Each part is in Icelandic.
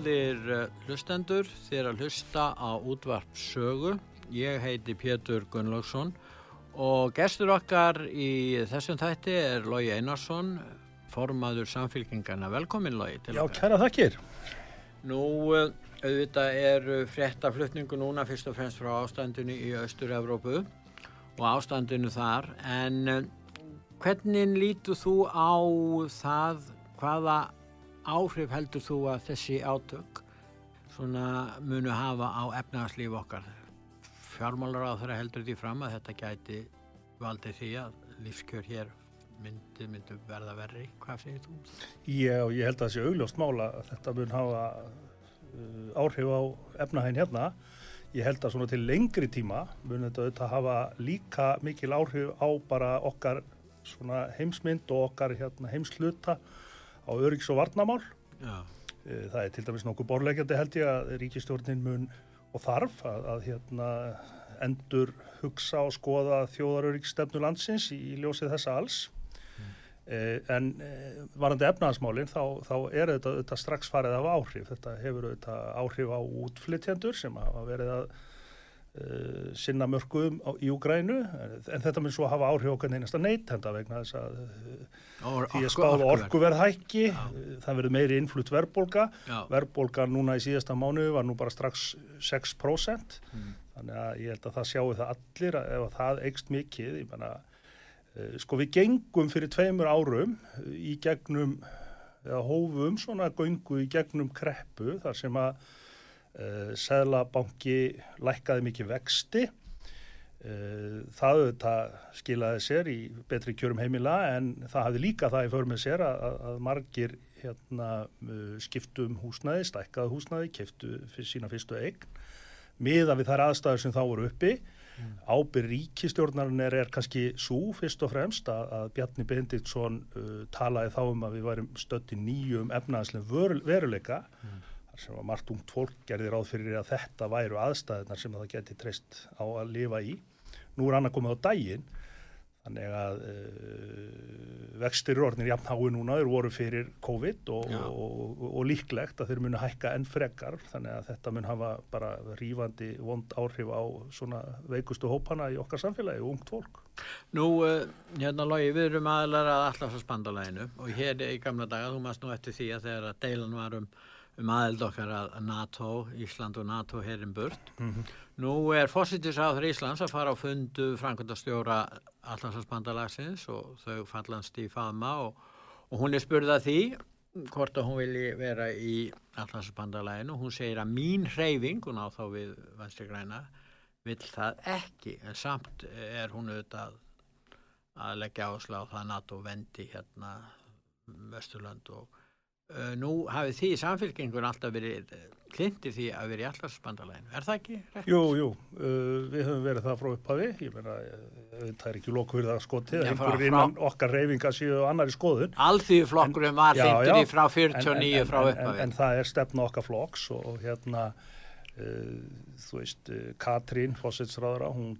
Góðir eh, hlustendur, þér að hlusta á útvarp sögu. Ég heiti Pétur Gunnlaugsson og gestur okkar í þessum þætti er Lógi Einarsson, formaður samfélkingarna. Velkomin Lógi til Já, okkar. kæra þakkir. Nú, eh, auðvitað er fréttaflutningu núna fyrst og fremst frá ástandinu í Östur-Evrópu og ástandinu þar, en eh, hvernig lítur þú á það, hvaða áhrif heldur þú að þessi átök munu hafa á efnagslíf okkar? Fjármálar á þeirra heldur því fram að þetta gæti valdið því að lífskjör hér myndi, myndi verða verri. Hvað segir þú? Ég, ég held að það sé augljóst mála að þetta mun hafa uh, áhrif á efnahæn hérna. Ég held að svona til lengri tíma mun þetta auðvitað hafa líka mikil áhrif á bara okkar heimsmynd og okkar hérna, heimsluta á öryggs- og varnamál. Já, Uh, Það er til dæmis nokkuð borlegjandi held ég að ríkistjórnin mun og þarf að, að hérna, endur hugsa og skoða þjóðaröryggsstefnu landsins í, í ljósið þessa alls. Eh, en eh, varandi efnaðasmálinn þá, þá er þetta, þetta strax farið af áhrif. Þetta hefur þetta áhrif á útflytjendur sem hafa verið að sinna mörgum á, í Úgrænu en þetta mun svo hafa áhrif okkar einasta neytenda vegna þess að uh, Or, því að spáða orkuverð hækki, Já. það verður meiri innflutt verðbólga, Já, verðbólga núna í síðasta mánu var nú bara strax 6% Mm. þannig að ég held að það sjáu það allir að ef að það eikst mikið, ég menna sko við gengum fyrir tveimur árum í gegnum eða hófum svona göngu í gegnum kreppu þar sem að Sæðlabanki lækkaði mikið vexti. Uh, það auðvitað skilaði sér í betri kjörum heimila en það hafði líka það í för með sér að, að- margir hérna, uh, skiptu um húsnæði, stækkaði húsnæði, keftu fyrir sína fyrstu eign. Miða við þær aðstæður sem þá voru uppi mm. ábyrð ríkistjórnarinn er, er kannski svo fyrst og fremst að, að Bjarni Benditsson uh, talaði þá um að við værum stödd í nýjum efnaðslega veruleika. Þar sem að margt ungt fólk gerði ráð fyrir að þetta væru aðstæðunar sem það geti treyst á að lifa í. Nú er annað komið á daginn, þannig að uh, vextir eru orðinir jafnhái núna, þeir voru fyrir COVID og, og, og, og líklegt að þeir munu hækka enn frekar, þannig að þetta mun hafa bara rífandi vond áhrif á svona veikustu hópana í okkar samfélagi og ungt fólk. Nú, uh, hérna Lógi, við erum aðlar að allarsvarsbandalæginu og hér í gamla daga, þú maður nú eftir því að þegar að deilan var um, um aðeld okkar að NATO, Ísland og NATO herin burt. Nú er fósittisáður Íslands að fara á fundu framkvæmdastjóra allarsvarsbandalagsins og þau fallast í faðma og, og hún er spurð að því hvort að hún vilji vera í allarsvarsbandalæginu. Hún segir að mín hreyfing, hún á þá við Vestri Græna, vill það ekki en samt er hún auðvitað að leggja áherslu á það að NATO vendi hérna Vesturland og nú hafið því samfélkingun alltaf verið klindi því að vera í allarsbandalæginu. Er það ekki? Rétt? Jú, jú, uh, við höfum verið það frá upphafi, ég meina, uh, það er ekki það skotið, einhverjir innan okkar reyfinga séu á annari skoðun. Alþýðuflokkurinn var Já, hlindur í frá En- 49 en, frá en, en, upphafi. en það er stefna okkar flokks og, og hérna, uh, þú veist, Katrín, fósitsráðara, hún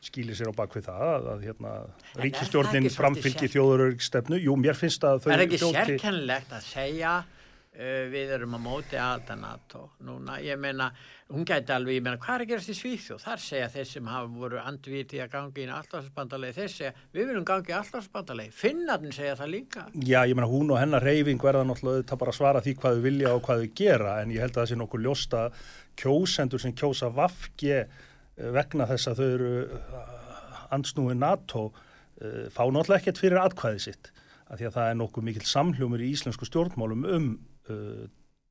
skýlir sér á bakvið það að, að hérna, það ríkistjórnin framfylgi þjóðurörygstefnu. Jú, mér finnst að þau er ekki hljóti- sérkennilegt að segja uh, við erum að móti aðalda NATO núna, ég meina hún gæti alveg, ég meina, hvað er að gerast í Svíþjóð? Þar segja þeir sem hafa voru andviti að gangi í allarsbandalegi, þeir segja við viljum gangi í allarsbandalegi, finnarnir segja það líka. Já, ég meina hún og hennar reyfing verða náttúrulega auðvitað bara svara því hvað þau vilja og hvað þau gera að vegna þess að þau eru ansnúi NATO uh, fá náttúrulega ekkert fyrir atkvæði sitt af því að það er nokkuð mikil samhljómur í íslensku stjórnmálum um uh,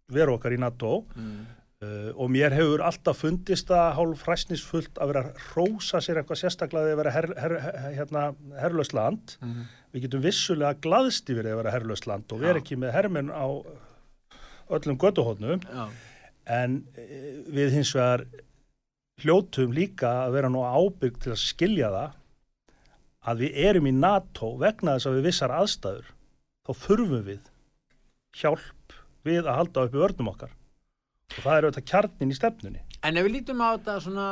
veru okkar í NATO mm. Uh, og mér hefur alltaf fundist það hálf hræsnisfullt að vera að rósa sér eitthvað sérstaklega að vera her, her, her, hérna, herrlöst land. Mhm. Við getum vissulega glaðst yfir að vera herrlöst land og vera Já. ekki með hermenn á öllum götuhóðnum Já, en eh, við hins vegar hljótum líka að vera nú ábyrg til að skilja það að við erum í NATO vegna þess að við vissar aðstæður þá þurfum við hjálp við að halda upp í vörnum okkar og það er auðvitað kjarnin í stefnunni En ef við lítum á þetta svona,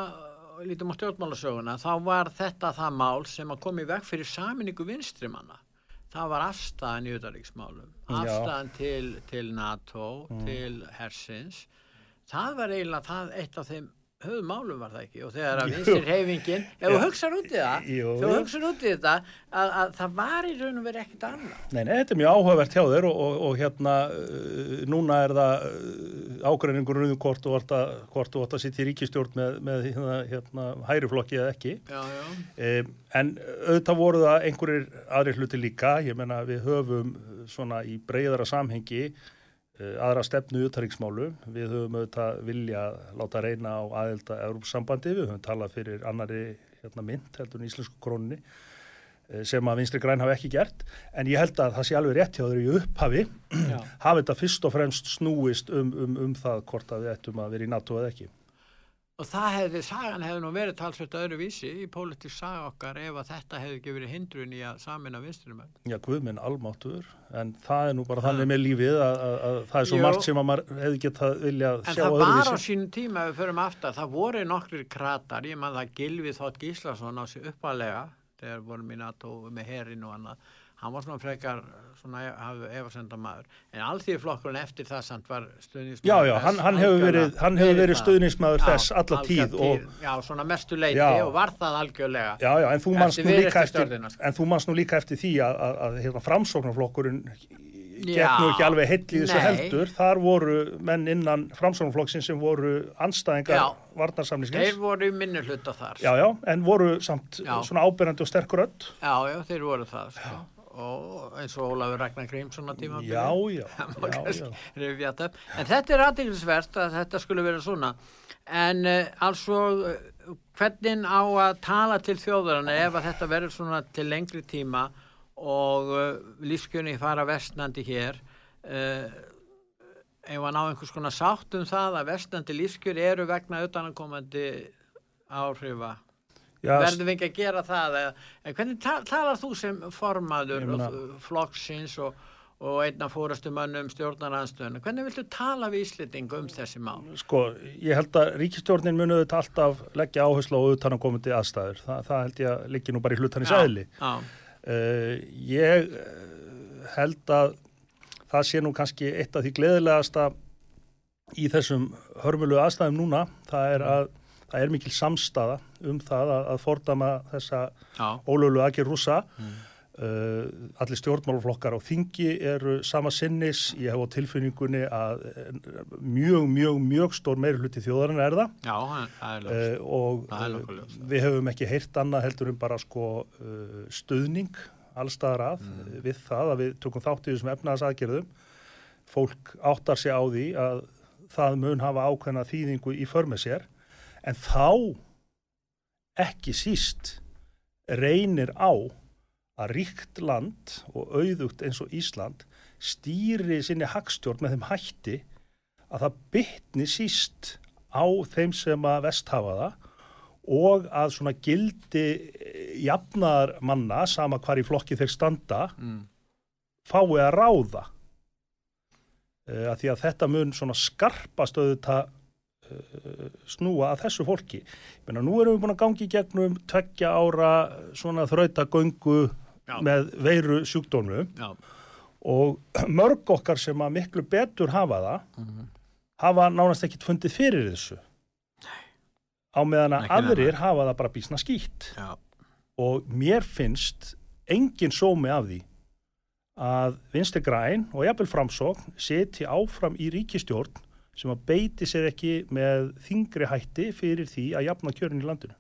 lítum á stjórnmálasöguna, þá var þetta það mál sem að koma í veg fyrir saminningu vinstrimanna. Það var afstæðan í utanríksmálum, Já. afstæðan til, til NATO, til hersins. Það var eiginlega það eitt af þeim höfum málum var það ekki og þegar að vinstir heifingin, ef þú hugsaður út í það, Jú. þú hugsaður út í þetta, að, að það var í raun og verið ekkert annað. Nei, nei, þetta er mjög áhugavert hjá þér og, og, og hérna uh, núna er það uh, ágreiningur um hvort þú vart að, að sitja í ríkistjórn með, með hérna, hérna, hæriflokki eða ekki Já, já. Um, en auðvitað voru það einhverjir aðrir hluti líka, ég menna við höfum svona í breyðara samhengi aðra stefnu í uttaríksmálu, við höfum auðvitað vilja láta reyna á aðelda Európsambandi, við höfum talað fyrir annari hérna, mynd heldur en íslensku krónni uh, sem að vinstri græn hafa ekki gert, en ég held að það sé alveg rétt hjá þeir í upphafi, hafi þetta fyrst og fremst snúist um, um, um það hvort að við ættum að vera í NATO eða ekki. Og það hefði, sagan hefði nú verið talsveit öðru vísi í pólitísk saga okkar ef að þetta hefði ekki verið hindrun í að samina vinstrinumenn. Já, guð minn almáttur, en það er nú bara þannig með lífið að, að, að það er svo Jú. margt sem að maður hefði getað viljað En sjá það var á sínum tíma ef við förum aftar, það voru nokkrir kratar, ég man það Gilvi Þótt Gíslason á sig uppalega þegar vorum í NATO með herin og annað, hann var svona frekar svona efasenda maður, en allþýðflokkurinn eftir það samt var stuðnismæður Já, já, hann, hann hefur verið, hefur verið stuðnismæður þess alla algjör tíð og, Já, svona mestu leiti Já. og var það algjörlega. já, já, en þú manst nú líka eftir, sko. en þú manst nú líka eftir því að, að, að hérna, framsóknarflokkurinn gekk nú ekki alveg heill í þessu nei. heldur, þar voru menn innan framsóknarflokksinn sem voru anstæðingar Já. varnarsamlingins. Þeir voru minni hluta þar. Já, já, en voru samt Já. svona ábyrjandi og sterkur öll. Já, já, þeir voru það, sko. Og eins og Ólafur Ragnar Grímsson á tíma. Já, já, já, já. En þetta er aðeinsvert að þetta skulle vera svona. En uh, altså, uh, hvernig á að tala til þjóðarana ef að þetta verður svona til lengri tíma og uh, lífskjörni fara vestnandi hér, ef að ná einhvers konar sátt um það að vestnandi lífskjör eru vegna utanankomandi áhrifa. Verðum við ekki að gera það? eða- En hvernig ta talar þú sem formaður flokksins og, og einn af fórastu mönnum stjórnaranstöðuna? Hvernig viltu tala við Ísliting um þessi mál? Sko, ég held að ríkistjórnin muni þetta alltaf leggja áherslu á utanakomandi aðstæður. Þa, það held ég að liggi nú bara í hlutanins eðli. Já, Uh, ég uh, held að það sé nú kannski eitt af því gleðilegasta í þessum hörmulu aðstæðum núna. Það er að það er mikil samstaða um það að, að fordama þessa já, ólöglu aðgjör rúsa. Uh, allir stjórnmálaflokkar á þingi eru sama sinnis. Ég hef á tilfinningunni að eh, mjög, mjög, mjög stór meiri hluti þjóðarinn er það. já, það er Uh, og Það er uh, við höfum ekki heyrt annað heldur um bara sko stuðning allstaðar að Mm. við það að við tökum þátt í þessum efnaðsaðgerðum fólk áttar sig á því að það mun hafa ákveðna þýðingu í för með sér en þá ekki síst reynir á að ríkt land og auðugt eins og Ísland stýri sinni hagstjórn með þeim hætti að það bytni síst á þeim sem að vest hafa það og að svona gildi jafnar manna, sama hvar í flokki þeir standa, Mm. fái að ráða. Uh, að því að þetta mun svona skarpast auðvitað uh, snúa að þessu fólki. Ég meina, nú erum við búin að gangi í gegnum tveggja ára svona þrautagöngu með veiru sjúkdómum Já, og mörg okkar sem að miklu betur hafa það Mhm. hafa nánast ekkit fundið fyrir þessu á meðan að aðrir nema. hafa það bara bísna skýtt já, og mér finnst engin sómi af því að vinstri græn og jafnvel framsókn seti áfram í ríkistjórn sem að beiti sér ekki með þingri hætti fyrir því að jafna kjörin í landinu.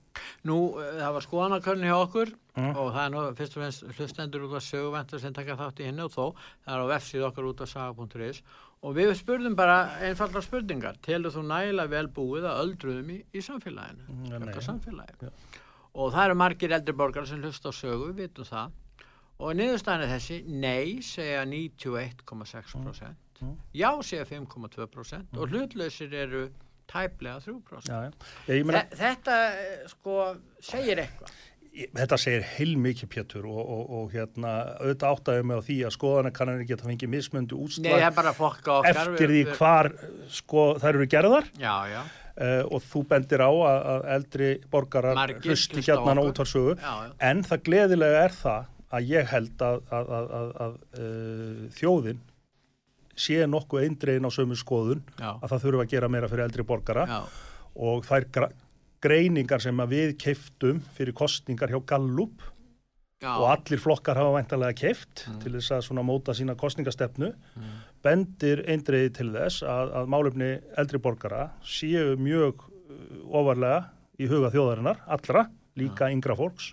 Nú, eh, það var skoðanakörni hjá okkur Mm. og það er nú fyrst og fremst hlustendur út af söguventur sem taka þátt í henni og þó það er á vefsíð okkar út af saga.is og við spurðum bara einfallar spurningar telur þú nægilega vel búið að öldruðum í, í samfélaginu Mm, nei. okkar samfélagi Já. og það eru margir eldri borgar sem hlusta á sögu, við vitum það og niðurstæðan er þessi, nei segja 91,6% Mm. Já segja 5,2% og hlutlausir eru tæplega 3% Já, já. Ég, meina, Þe- Þetta eh, sko segir eitthvað. ég, þetta segir heilmikið Pétur og, og, og hérna auðvitað áttaði mig á því að geta fengið mismöndu Nei, það útslag bara fokka okkar. eftir því hvar sko, þær eru gerðar. Já, já, uh, og þú bendir á að, að eldri borgarar hlusti hérna á útvarsögu en það gleðilega er það að ég held að, að, að, að, að uh, þjóðin sé nokkuð eindregin á sömu skoðun Já, að það þurfa að gera meira fyrir eldri borgara já, og þær greiningar sem við keiftum fyrir kostningar hjá Gallup já. og allir flokkar hafa væntalega keift Mm. til þess að svona móta sína kostningastefnu bendir eindreiði til þess að, að málefni eldri borgara séu mjög uh, ofarlega í huga þjóðarinnar, allra, líka yngra fólks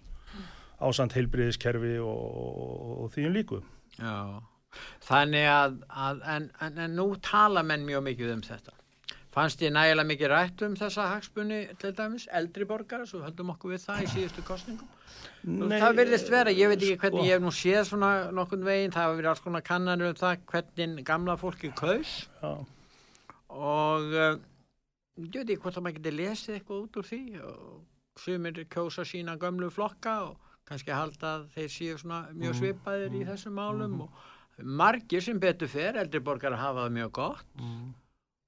ásand heilbriðiskerfi og, og, og því um líku. já. Þannig að, að en, en, en nú tala menn mjög mikið um þetta. Fannst ég nægilega mikið rætt um þessa hagspunni til dæmis, eldri borgara, svo höldum okkur við það í síðustu kostningum. Nú, það virðist vera, ég veit ekki hvernig sko. ég hef nú séð svona nokkun veginn, það hafa verið alls konar kannanir um það hvernig gamla fólki kaus Já, og uh, ég veit ekki hvort að maður geti lesið eitthvað út úr því og sumir kjósa sína gömlu flokka og kannski halda að þeir séu svona mjög svipaðir í þessum málum og margir sem betur fer, eldri borgar hafa það mjög gott.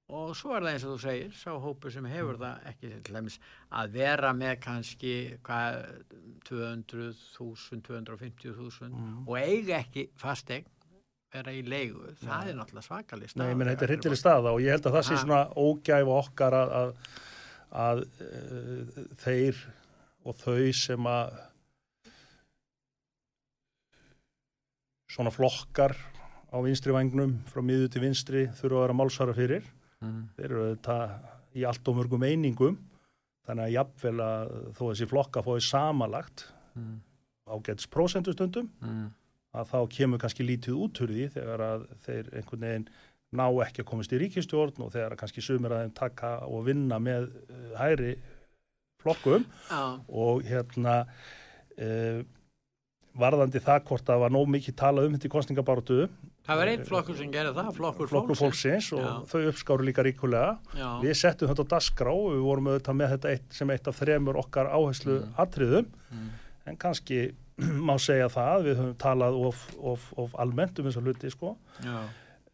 Og svo er það eins og þú segir, sá hópur sem hefur það ekki til dæmis að vera með kannski hvað 200.000, 250.000 og eiga ekki fastegn vera í leigu, það er náttúrulega svakalist Nei, menn þetta er hryllileg staða og ég held að það sé svona ógæfa okkar að, að, að uh, þeir og þau sem að svona flokkar á vinstri vagnum frá miðu til vinstri þurfa að vera málsvara fyrir. mm. Þeir eru þetta í allt og mörgum einingum þannig að jafnvel að þó að þessi flokka fóði samalagt Mm. ágæts prósentustundum Mm. að þá kemur kannski lítið út úr því þegar að þeir einhvern veginn ná ekki að komast í ríkistjórn og þegar að kannski sumir að þeim taka og vinna með uh, hæri flokkum Já, og hérna uh, varðandi það hvort það var nóg mikið talað um þetta í kostningabartu það var einn flokkur sem gerði það, flokkur, flokkur fólksins. og Já. þau uppskáru líka ríkulega Já, við settum þetta á dasgrá og við vorum auðvitað með þetta eitt, sem eitt af þremur okkar áherslu atriðum Mm. en kannski má segja það við höfum talað of, of, of almennt um þessa hluti sko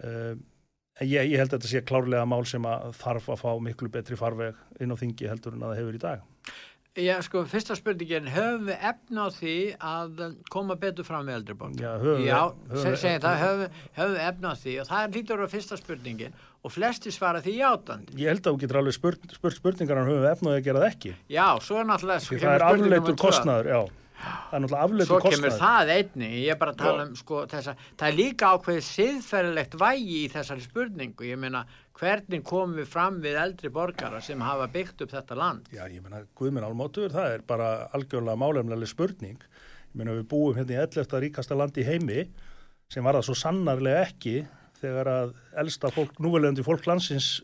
Uh, en ég, ég held að þetta sé klárlega mál sem að þarf að fá miklu betri farveg inn á þingi heldur en að það hefur í dag. Já, sko, fyrsta spurningin, höfum við efna á því að koma betur fram með eldri borg? Já, höfum við- Já, seg, segja það, höfum, höfum við efna á því og það er lítur á fyrsta spurningin og flesti svara því játandi. Ég held að þú getur alveg spurt, spurt spurningar en höfum við efnaði að gera það ekki. Já, svo er náttúrulega... Því það er afleitur kostnaður, já. Það er náttúrulega Svo afleitur kemur kostnaður. það einni, ég er bara að tala um sko þessa, það er líka ákveðið siðferðilegt vægi í þessari spurningu, ég meina hvernig komum við fram við eldri borgara sem hafa byggt upp þetta land? Já, ég meina, Guðminn Almótur, það er bara algjörlega málemlega spurning. Ég meina, við búum hérna í 11. ríkasta landi í heimi sem var það svo sannarlega ekki þegar að elsta fólk, núvelöndi fólk landsins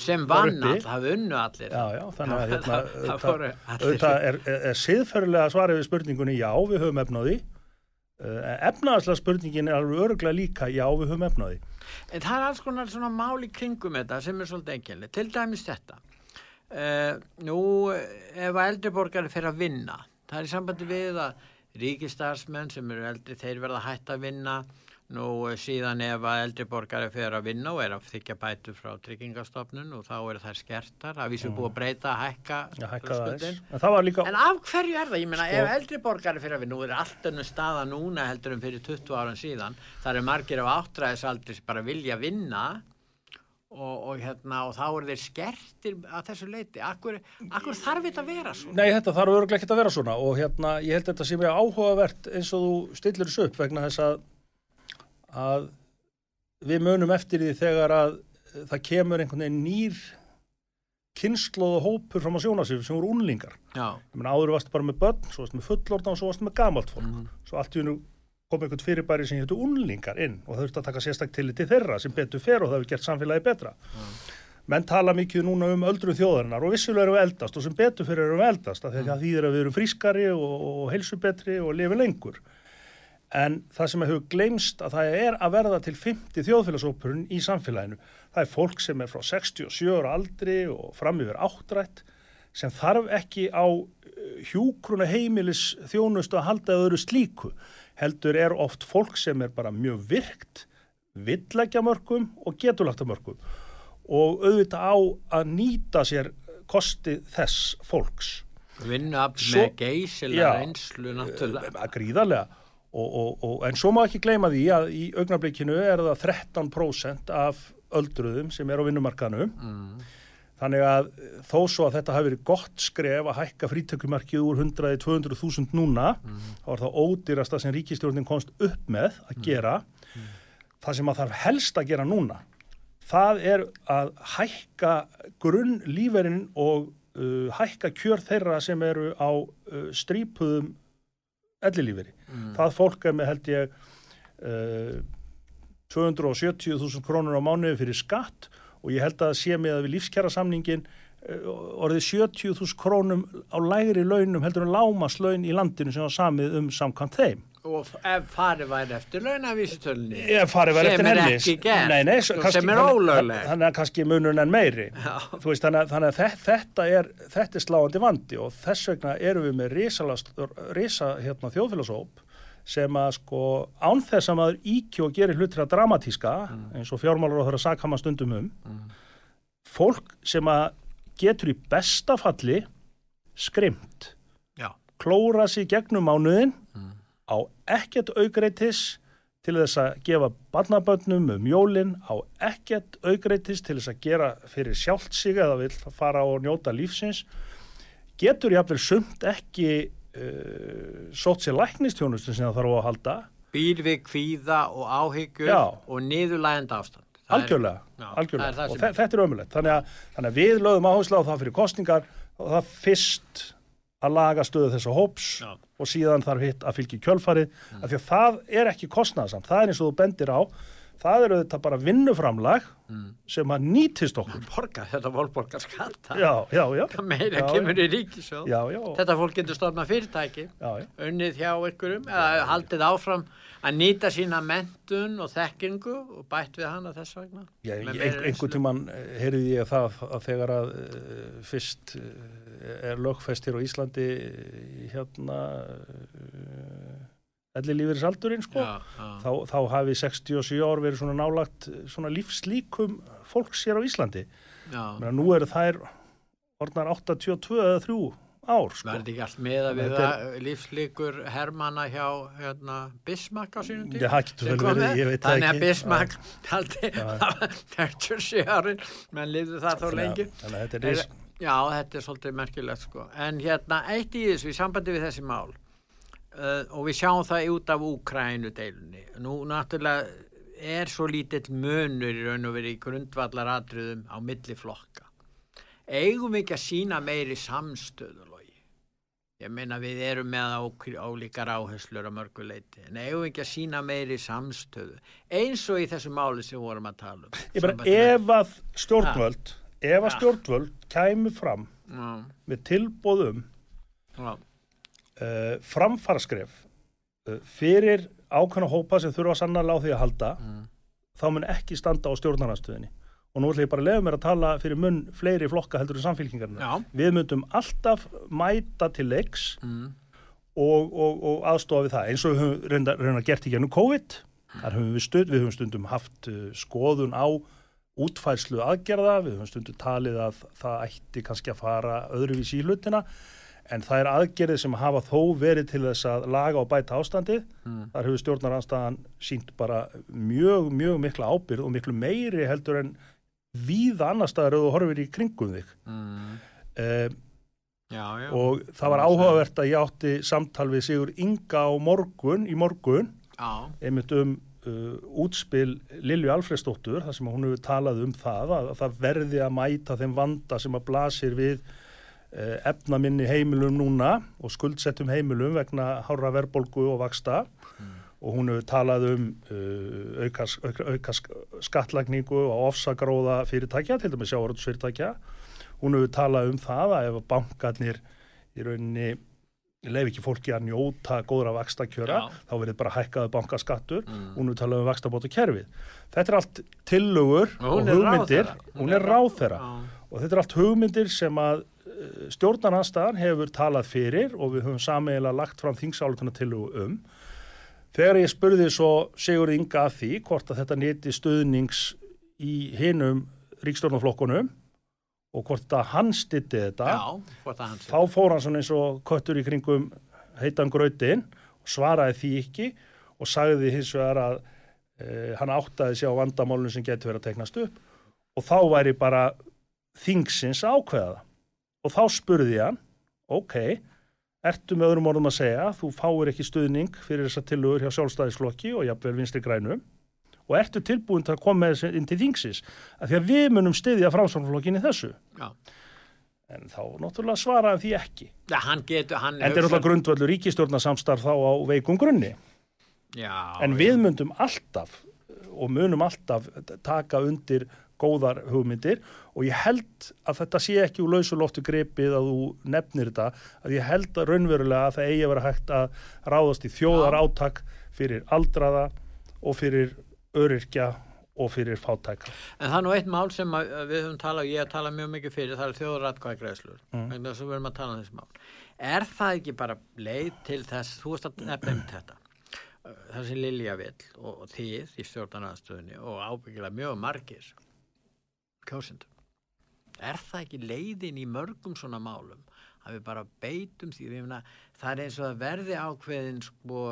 Sem vann all, hafa unnu allir. Já, já, þannig að hérna, Það- það allir. auðvitað er, er, er siðferðilega svarið við spurningunni já, við höfum efnaði. Uh, efnaðarslega spurningin er alveg öruglega líka já, við höfum efnaði. En það er alls konar svona mál í kringum þetta sem er svolítið enginlega. Til dæmis þetta. Uh, nú, ef að eldri borgari fyrir að vinna, það er í sambandi við að ríkistarsmenn sem eru eldri, þeir verða hætt að vinna. Nú, eh, síðan ef að eldri borgari fyrir að vinna og er að þykja bætur frá tryggingastofnun og þá eru þær skertar. Það vísum búið að breyta, hækka, Já, hækka það skuldin. aðeins. En það líka, En af hverju er það? Ég meina, Sko- ef eldri borgari fyrir að við, nú er allt önnur staða núna heldur en fyrir 20 árum síðan, það er margir af áttræðisaldri sem bara vilja vinna og, og, hérna, og þá eru þeir skertir að þessu leiti. Akkur, akkur þarf þetta að vera svo? nei, þetta þarf öruglega ekki að vera svona og hérna, ég held að þetta sé mjög áhugavert eins og þú stillir þessu upp vegna þess að, að við munum eftir því þegar að það kemur einhvern veginn nýr kynnslóð og hópur fram á sjónasif sem voru unlingar. Áður varstu bara með börn, svo varstu með fullorðna og svo varstu með gamalt fólk. Mhm. Svo allt í hennu kom einhvern fyrirbæri sem héttu unlingar inn og það þurfti að taka sérstak til til þeirra sem betur fer og það hefur gert samfélagi betra. Menn tala mikið núna um öldru þjóðarinnar og vissulega erum við eldast og sem betur fyrir erum við eldast af því að það þýðir að við erum frískari og, og heilsubetri og lifi lengur. En það sem hefur gleymst að það er að verða til 50 þjóðfélagsópurinn í samfélaginu. Það er fólk sem er frá 67 ára aldri og fram yfir áttrætt sem þarf ekki á hjúkruna heimilis þjónustu að halda öðru slíku. Heldur er oft fólk sem er bara mjög virkt, villækja mörgum og getulagta mörgum og auðvitað á að nýta sér kosti þess fólks. Svo- með geysilega Já. reynslu náttúrulega. að gríðarlega og, og, og, en svo má ekki gleyma því að í augnablikinu er það 13% af öldruðum sem er á vinnumarkanum Mm. þannig að þó svo að þetta hafi verið gott skref að hækka frítökumarkið úr 100 í 200.000 núna þá er það ódýrasta sem ríkistjórnin komst upp með að gera. Það sem að þarf helst að gera núna það er að hækka grunn líferinn og uh, hækka kjör þeirra sem eru á uh, strípuðum ellilíferi. Mm. Það fólk er með held ég uh, 270.000 krónur á mánuði fyrir skatt og ég held að sé með að við lífskjara samningin orðið 70.000 krónum á lægri launum heldur en lámaslaun í landinu sem var samið um samkvæmt þeim. Og ef farið væri eftir launavísutölni, Sem er henni. ekki gert, Nei, nei, og kannski- sem er ólöglegt. Þannig að kannski munun en meiri. Veist, þannig, að- þannig að þe- þetta er, þetta er sláandi vandi og þess vegna erum við með risa hérna, þjóðfélagsóp sem að sko án þess að maður íkju og gerir hlutir að dramatíska eins og fjármálar og þeirra sakama stundum um fólk sem að getur í besta falli skrimmt já, klóra sig gegnum mánuðin á ekkert aukreitis til þess að gefa barnabönnum um jólin, á ekkert aukreitis til þess að gera fyrir sjálft sig eða vil fara og njóta lífsins getur jafnvel sumt ekki uh, sótt sér læknistjónustu sem það þarf að halda býr við kvíða og áhyggjur og niðurlægend ástand. Það er- algjörlega, Já, algjörlega. það er það og þetta er ömulegt þannig að, þannig að við lögum áherslu á það fyrir kostningar og það fyrst að laga stöðu þessa hóps Já. og síðan þarf hitt að fylgja kjölfarið af því að það er ekki kostnaðsamt það er eins og þú bendir á það eru þetta bara vinnuframlag Mm. sem að nýtist okkur Borga, þetta fólk borgar skatta. já, já, já Það meira Já, kemur í ríkisjóð. Þetta fólk getur stofnað fyrirtæki, unnið hjá ykkurum, eða haldið áfram að nýta sína mentun og þekkingu og bætt við hana þess vegna. Ein, einhvern tíman heyrði ég það að þegar að uh, fyrst uh, er lögfest hér á Íslandi hérna uh, elli lífeyrisaldurinn sko Já, já. þá, þá hafi 67 ár verið svona nálagt svona lífslíkum fólks hér á Íslandi já. Menna, nú eru þær orðnar 82 eða 3 ár sko. Verði ekki allt með að við það lífslíkur Hermanna hjá hérna, Bismarck á sínum það Þannig að. Bismarck taldi 47 árin, menn lifðu það þó lengi. þannig að þetta er Er, já, þetta er svolítið merkilegt sko. En hérna, eitt í þessu, í sambandi við þessi mál, uh, og við sjáum það út af Úkrænu deilunni. Nú, náttúrulega, er svo lítill munur í raun og verið í grundvallar atriðum á milli flokka. Eigum við ekki að sína meiri samstöðu, logi? Ég meina við erum með álíkar áherslur á mörguleiti, en eigum við ekki að sína meiri samstöðu, eins og í þessu máli sem við vorum að tala um. Ég bara, ef að stjórnvöld ef að stjórnvöld kæmu fram með tilbóðum uh, framfaraskref uh, fyrir ákveðna hópa sem þurfa sannarlega á því að halda Mm. þá mun ekki standa á stjórnarnarstöðinni og nú ætla ég bara að lefa mér að tala fyrir mun fleiri flokka heldur en samfélkingarna við myndum alltaf mæta til leiks Mm. og, og, og aðstofa við það eins og við höfum reynda, reynda gert í gennum COVID. Þar höfum við stund, við höfum stundum haft uh, skoðun á útfærslu aðgerða, við höfum stundum talið að það ætti kannski að fara öðruvís í hlutina en það er aðgerðið sem hafa þó verið til þess að laga og bæta ástandið Mm. þar hefur stjórnaranstaðan sínt bara mjög, mjög mikla ábyrð og miklu meiri heldur en víða annar staðar þú horfir í kringum þig Mm. uh, Já, já. og það var áhugavert að ég átti samtal við Sigur Inga á morgun, í morgun Já, einmitt um uh, útspil Lilju Alfredsdóttur þar sem hún hefur talað um það að, að það verði að mæta þeim vanda sem að blasir við uh, efnaminni heimilum núna og skuldsettum heimilum vegna hára verbolgu og vaksta mm. og hún hefur talað um uh, auka, auka, auka skattlagningu og ofsagróða fyrirtækja, til dæmis sjávaröldsfyrirtækja. Hún hefur talað um það að ef bankarnir í rauninni leif ekki fólki að njóta góðra vakstakjöra, þá verður bara hækkaðu bankaskattur. Mm. og nú talaðum við vakstabóta kerfið. Þetta er allt tillögur og, og hugmyndir, hún er ráð þeirra og þetta er allt hugmyndir sem að eh, stjórnarnanstaðan hefur talað fyrir og við höfum sameiginlega lagt fram þingsálutuna tillögu um. Þegar ég spurði svo Sigur Inga að því hvort að þetta neti stöðnings í hinum ríkstjórnarflokkunum og hvort að hann stitti þetta Já, þá fór hann svona eins og köttur í kringum heitan grötin og svaraði því ekki og sagði hins vegar að e, hann áttaði sig á vandamálunum sem getur verið að teknast upp og þá væri bara þingsins ákveða og þá spurði hann ok, ertu með öðrum orðum að segja? Þú fáir ekki stuðning fyrir þessa tilugur hjá sjálfstæðisflokki og jafnvel vinstri grænum og ertu tilbúin til að koma með þessu inn til þingsis að því að við munum stiðja framsvonflokkinni þessu. Já. en þá náttúrulega svaraði því ekki. Ja, hann getur, hann en þetta er náttúrulega grundvöldur ríkistjórnarsamstarf þá á veikum grunni. Já, en við myndum alltaf og munum alltaf taka undir góðar hugmyndir. Og ég held að þetta sé ekki úr lausuloftu grepið að þú nefnir þetta. Að ég held að raunverulega að það eigi að vera hægt að ráðast í þjóðar áttak fyrir aldraða og fyrir öryrkja og fyrir fátækra. En það er nú eitt mál sem við höfum talað og ég hef talað mjög mikið fyrir, það er þjóðuratkvæðgreðslur mm. þannig að við höfum að tala um þessi mál. Er það ekki bara leið til þess, þú veist að nefnum þetta, það sem Lilja vil og, og þið í stjórnarnaðstöðunni og ábyggilega mjög margir kjósindum. Er það ekki leiðin í mörgum svona málum að við bara beitum því, það er eins og að verði ákveðin sko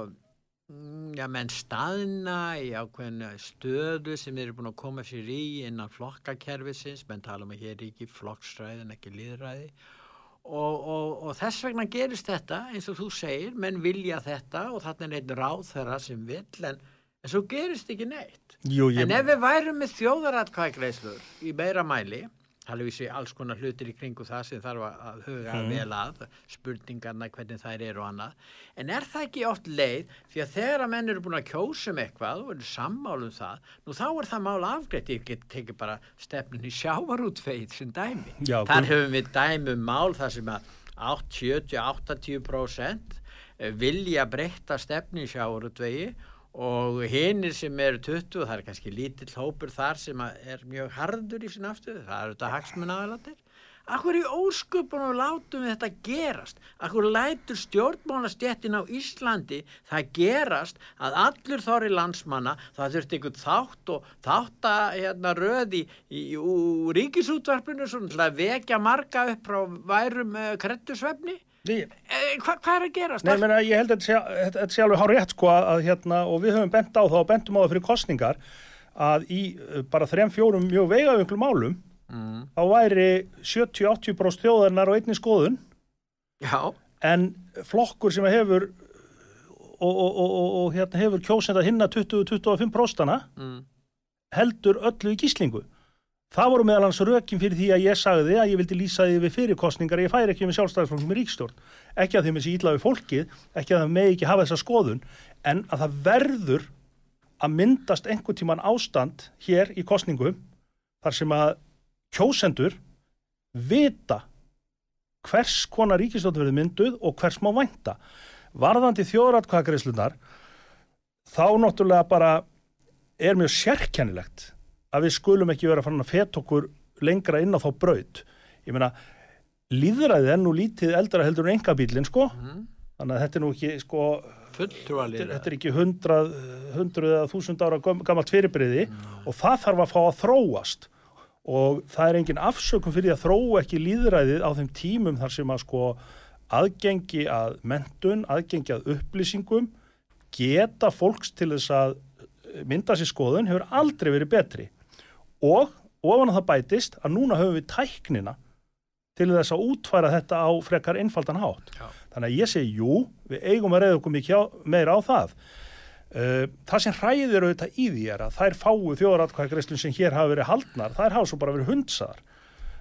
já, menn staðna í ákveðinu stöðu sem eru búin að koma sér í innan flokkakerfisins, menn tala um að hér er ekki flokksræði en ekki liðræði og, og, og þess vegna gerist þetta eins og þú segir, menn vilja þetta og þarna er einn ráð þeirra sem vill en, en svo gerist ekki neitt. Jú. En ef við værum með þjóðaratkvæðgreislur í meira mæli talveg sér alls konar hlutir í kringu það sem þarf að huga mm. vel að spurningarna, hvernig þær eru og annað. En er það ekki oft leið því að þegar að menn eru búin að kjósa um eitthvað og eru sammálum það, nú þá er það mál afgreitt, ég get tekið bara stefnin í sjávarútveið sem dæmi. Já, þar höfum við dæmi um mál þar sem að 70-80% vilja breytta stefni í sjávarútvegi og hinnir sem eru 20 það er kannski lítill hópur þar sem er mjög hardur í sin afstöðu það eru þetta hagsmun aðalatir Akkur í ósköpunum látum við þetta gerast? Akkur lætur stjórnmálastjettin á Íslandi það gerast að allur þorri landsmanna það þurft einhvern þátt og þátt að hérna, röði í ríkisútvarpinu svona vekja marga upp frá værum uh, krettusvefni? Eh, hvað hva er að gerast? Nei, menna, ég held að þetta sé alveg hár rétt sko að hérna, og við höfum bent á það og bentum á það fyrir kostningar að í eh, bara þrem fjórum mjög veigavönglu málum mm. þá væri 70-80% þjóðarinnar á einni skoðun Já. en flokkur sem hefur og, og, og, og hérna, hefur kjósend að hinna 20-25% mm. heldur öllu í gíslingu Það voru meðal hans rökin fyrir því að ég sagði að ég vildi lýsa því við fyrirkostningar ég færi ekki með sjálfstæðisflokkum í ríkstjórn ekki að því með þessi ídlaði fólkið ekki að það með ekki hafa þessa skoðun en að það verður að myndast einhvern tíman ástand hér í kostningum þar sem að kjósendur vita hvers konar ríkistjórn verður mynduð og hvers má vænta. Varðandi þjóðratkvæðagreyslunar þá náttúrulega bara er mjög sérkennilegt að við skulum ekki vera fann að feta okkur lengra inn á þá braut. Ég meina, líðræðið er nú lítið eldra heldur en engabílin sko. Mm. þannig að þetta er nú ekki sko þetta, þetta er ekki hundrað hundruð eða þúsund ára gammalt fyrirbriði mm. og það þarf að fá að þróast. Og það er engin afsökum fyrir að þróa ekki líðræðið á þeim tímum þar sem að sko aðgengi að mentun, aðgengi að upplýsingum geta fólks til þess að mynda sér skoðun hefur aldrei verið betri og ofan að það bætist að núna höfum við tæknina til þess að útfæra þetta á frekar einfaldan hátt. Já. Þannig að ég segi, jú, við eigum að reyða okkur mikið meira á það. Uh, það sem hræðir auðvitað í því er að þær fáu þjóðaratkvæðagreislun sem hér hafa verið haldnar, þær hafa svo bara verið hundsaðar.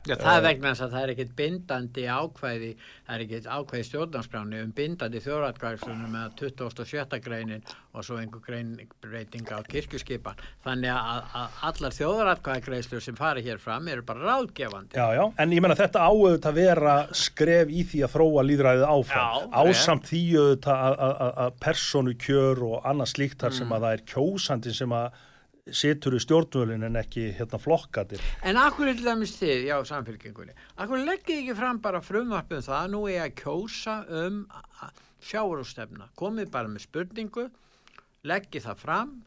Já, það er vegna þess að það er ekkit bindandi ákvæði, það er ekkit ákvæði stjórnarskráni um bindandi þjóðratkvæðislunum með 27. greinin og svo einhver grein breytinga á kirkjuskipan. Þannig að, að allar þjóðratkvæðigreislur sem fara hér fram eru bara ráðgefandi. Já, já, en ég menna þetta áauðvitað að vera skref í því að þróa líðræðið áfram. Ásamt því auðvitað að, personu kjör og annað slíkt þar sem að það er kjósandi sem að situr í stjórnvölin en ekki hérna flokkatir. En akkur er til dæmis þið, já, samfélkingunni, akkur leggið ekki fram bara frumvarpum það, nú er að kjósa um sjáurústefna, komið bara með spurningu, leggið það fram,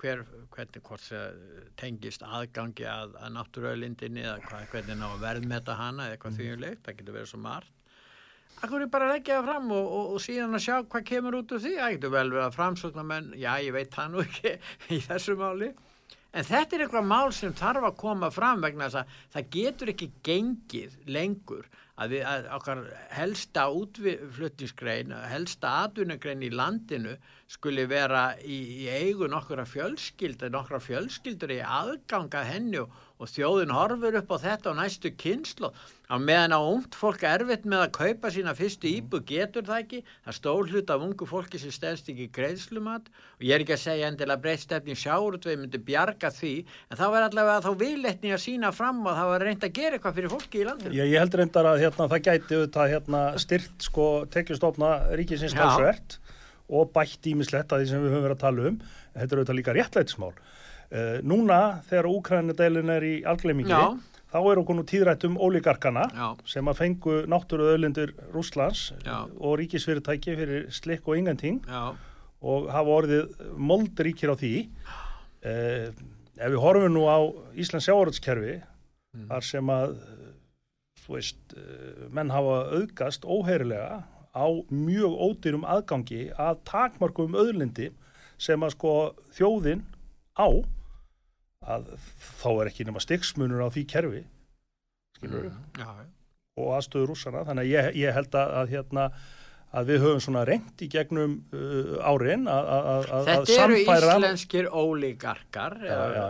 hver, hvernig hvort það tengist aðgangi að, að náttúruöðlindinni eða hvað, hvernig ná að verðmeta hana eða eitthvað mm. þvíulegt, það getur verið svo margt. Akkur er bara að leggja það fram og, og, og síðan að sjá hvað kemur út úr því, það getur vel verið að framsókna menn, já, ég veit það nú ekki í þessu máli. En þetta er eitthvað mál sem þarf að koma fram vegna þess að það getur ekki gengið lengur að, við, að okkar helsta útflutningsgrein, helsta atvinnugrein í landinu skuli vera í, í eigun okkar fjölskyldur, nokkra fjölskyldur í aðganga henni og, og þjóðin horfur upp á þetta á næstu kynslu á meðan á ungt fólk erfitt með að kaupa sína fyrstu íbu getur það ekki, það stór hlut af ungu fólki sem stendst ekki greiðslumat og ég er ekki að segja endilega breytstefni sjáurutveið myndi bjarga því en þá er allavega þá viðletni að sína fram og það var reynd að gera eitthvað fyrir fólki í landinu. Já, ég held reyndar að hérna, það gæti auðvitað hérna, styrt sko tekjustofna ríkisins talsvert og bætt ímislegt að því sem við höfum verið að tala um. Þetta er auðvitað líka réttlætismál. Uh, núna þegar Úkrænudeilin er í algleimingi þá eru okkur nú tíðrætt um ólíkarkana sem að fengu náttúru öðlindur Rúslands Já. og ríkisfyrirtæki fyrir slikk og ingenting Já. og hafa orðið moldríkir á því. Uh, ef við horfum nú á Íslands sjáaröldskerfi mm. þar sem að þú veist, menn hafa auðgast óheirilega á mjög ódýrum aðgangi að takmarkum öðlindi sem að sko þjóðin á að þá er ekki nema styggsmunur á því kerfi skilur mm, og aðstöður rúsana þannig að ég, ég held að, að hérna að við höfum svona reynd í gegnum uh, árin að samfæra Þetta eru íslenskir ólíkarkar eða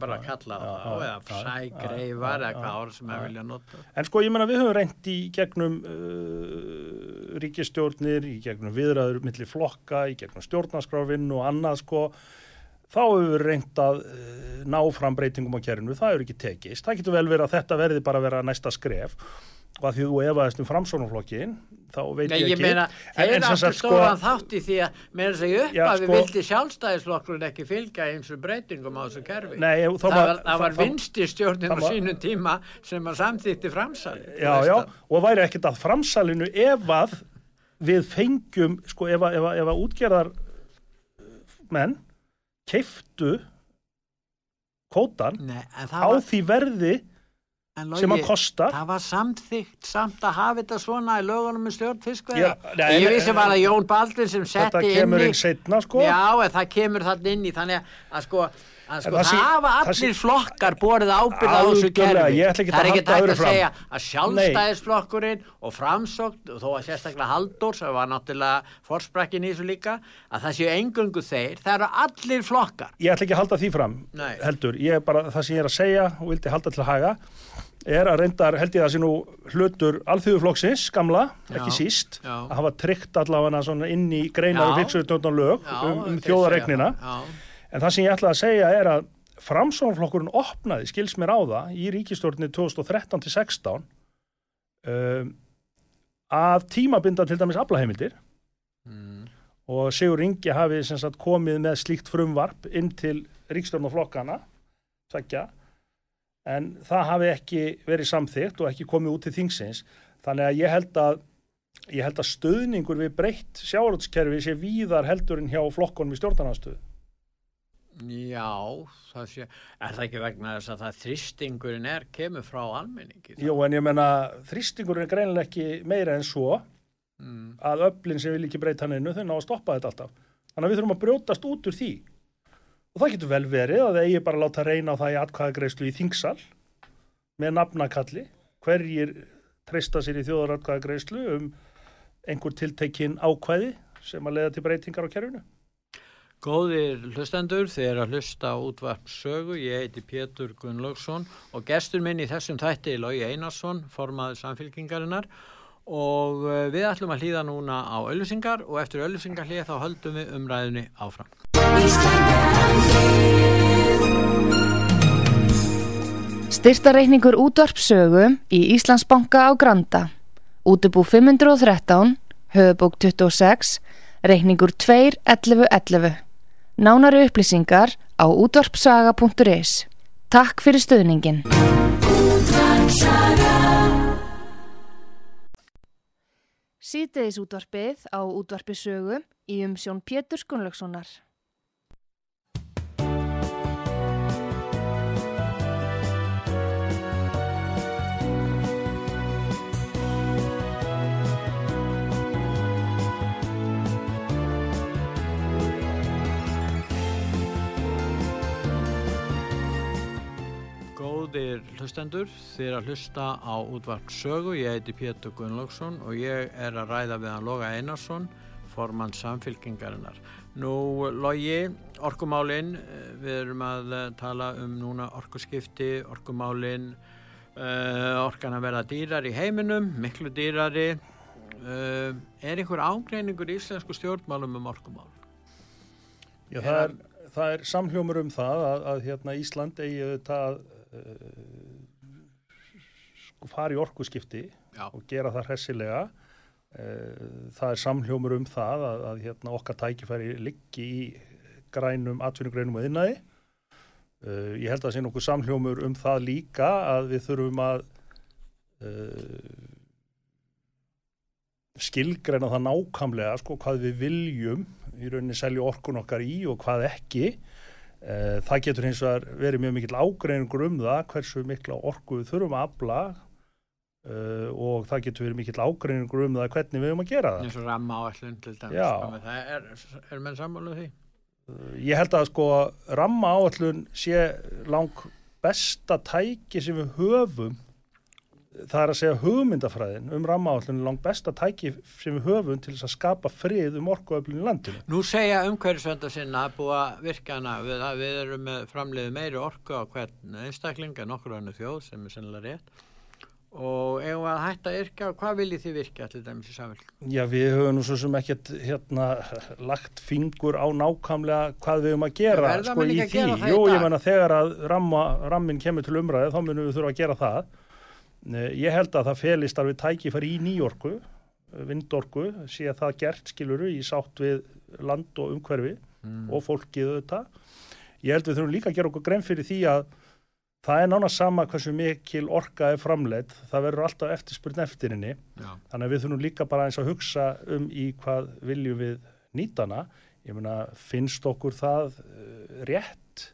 bara að kalla það eða sægreifar eða hvað ár sem við vilja nota. En sko ég menna við höfum reynd í gegnum uh, ríkistjórnir í gegnum viðræður millir flokka í gegnum stjórnarskrafinn og annað sko þá hefur við reynd að uh, ná fram breytingum á kerinu, það hefur ekki tekist. Það getur vel verið að þetta verði bara að vera næsta skref. Og að því þú efaðist um framsónaflokkin þá veit Nei, ég ekki. ég meina, þeir áttu stóran sko, þátt í því að með þess að ég upp að við sko, vildi sjálfstæðisflokkurinn ekki fylgja eins og breytingum á þessu kerfi. Nei, það var, það var vinstistjórnin á sínum tíma sem að samþýtti framsali Já, já, og væri ekkert að framsalinu ef að við fengjum sko ef að, að, að útgerðar menn keiftu kótan Nei, á var... því verði Logi, sem að kosta það var samþygt samt að hafa þetta svona í lögunum með stjórn fiskveða ég vissi var að Jón Baldvin sem setti inn í þetta kemur inn setna sko. Já, það kemur þann inn í þannig að sko sko það hafa allir sí, flokkar borðið ábyrða á þessu kerfi. það er ekki tægt að segja að sjálfstæðisflokkurinn og framsókt og þó að sérstaklega Haldur sem var náttúrulega forsprekkin í þessu líka að það séu engungu þeir, það eru allir flokkar. Ég ætla ekki að halda því fram Nei. heldur, ég bara það sem ég er að segja og vildi halda til að haga er að reyndar held ég að það sé nú hlutur alþjóðuflokksins, gamla, já, ekki síst já. að hafa tryggt allavega inn í greinar og fyrksöðutöndan lög já, um, um þjóðaregnina En það sem ég ætlaði að segja er að framsónaflokkurinn opnaði, skils mér á það, í ríkistjórnir 2013-16 um, að tímabinda til dæmis aflaheimildir mm. og Sigur Ingi hafi sagt, komið með slíkt frumvarp inn til ríkistjórnaflokkana, sækja, en það hafi ekki verið samþygt og ekki komið út til þingsins. Þannig að ég held að, ég held að stöðningur við breytt sjárótskerfi sé víðar heldurinn hjá flokkonum í stjórnarnarstöðu. Já, það sé, er það ekki vegna þess að það þristingurinn er, kemur frá almenningi? Jú, en ég menna, þristingurinn er greinileg ekki meira en svo mm. að öflin sem vil ekki breyta hann innu, þau ná að stoppa þetta alltaf. Þannig að við þurfum að brjótast út úr því. Og það getur vel verið að eigi bara að láta reyna á það í atkvæðagreyslu í þingsal með nafnakalli, hverjir treysta sér í þjóðaratkvæðagreyslu um einhver tiltekinn ákvæði sem að leiða til breytingar á kerfinu. Góðir hlustendur, þið er að hlusta útvarp sögu, ég heiti Pétur Gunnlaugsson og gestur minn í þessum þætti er Lógi Einarsson, formaður samfélkingarinnar og eh, við ætlum að hlýða núna á öllusingar og eftir öllusingar hlýða þá höldum við umræðinni áfram. Styrtareikningur útvarp sögu í Íslandsbanka á Granda. Útubú 513, höfubók 26, reikningur 2.11.11. Nánari upplýsingar á útvarpsaga.is. Takk fyrir stöðningin. Sýteðis útvarpið á útvarpisögu í umsjón Pétur Skunlökssonar. Góðir hlustendur, þið er að hlusta á útvarp sögu, ég heiti Pétur Gunnlaugsson og ég er að ræða við hann Loga Einarsson, formann samfylkingarinnar. Nú, Logi, orkumálinn, eh, við erum að eh, tala um núna orkuskipti, orkumálinn, uh, orkan að vera dýrar í heiminum, miklu dýrari. Uh, er einhver ágreiningur í íslensku stjórnmálum um orkumál? Já, það er, það er samhljómur um það að, að hérna, Ísland eigi auðvitað uh, sko fara í orkuskipti Já. og gera það hressilega. Uh, það er samhljómur um það að, að hérna, okkar tækifæri liggi í grænum, atvinnugreinum og innæði. Uh, ég held að það sé nokkuð samhljómur um það líka að við þurfum að uh, skilgreina það nákvæmlega sko hvað við viljum í rauninni selja orkun okkar í og hvað ekki. Eh, Það getur hins vegar verið mjög mikill ágreiningur um það hversu mikla orku við þurfum að afla uh, og það getur verið mikill ágreiningur um það hvernig við höfum að gera það. eins og ramma áallun til dæmis. Sko, Það er, er menn sammáluð því? Ég held að sko ramma áallun sé lang besta tæki sem við höfum það er að segja hugmyndafræðin um ramma áallun er lang besta tæki sem við höfum til þess að skapa frið um orkuöflun í landinu. Nú segja umhverfisvenda sinna að búa virkjana við að við erum með framleiðu meiri orku á hvern einstakling en okkur hannu þjóð sem er sennilega rétt og við að hætta að yrkja og hvað viljið þið virkja til dæmis í samfélg? Já, við höfum nú svo sem ekkert hérna, lagt fingur á nákvæmlega hvað við höfum að gera sko, í því. Jú, ég menna þegar að ramma, rammin kemur til umræði þá munum við þurfa að gera það. Eh, Ég held að það felist að við tækifæri í nýjorku, vindorku, sé að það gert skiluru í sátt við land og umhverfi Mm. og fólkið auðvitað. Ég held við þurfum líka að gera okkur grein fyrir því að það er nána sama hversu mikil orka er framleitt, það verður alltaf eftirspurn eftir henni. Já. Þannig að við þurfum líka bara eins að hugsa um í hvað viljum við nýtana. Ég meina, finnst okkur það uh, rétt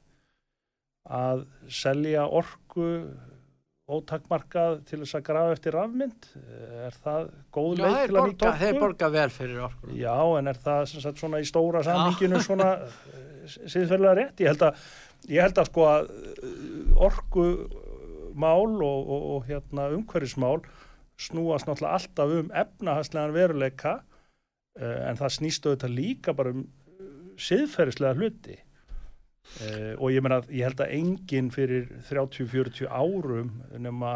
að selja orku ótakmarkað til þess að grafa eftir rafmynd? Er það góð Já, leið til að nýta borga, orku? þeir borga vel fyrir orku. Já, en er það sagt, svona í stóra samhenginu svona síðferðilega rétt? Ég held að, ég held að sko að orkumál og, og, og hérna, umhverfismál snúast náttúrulega alltaf um efnahagslegan veruleika uh, en það snýst auðvitað líka bara um siðferðislega hluti uh, og ég meina ég held að enginn fyrir 30-40 árum nema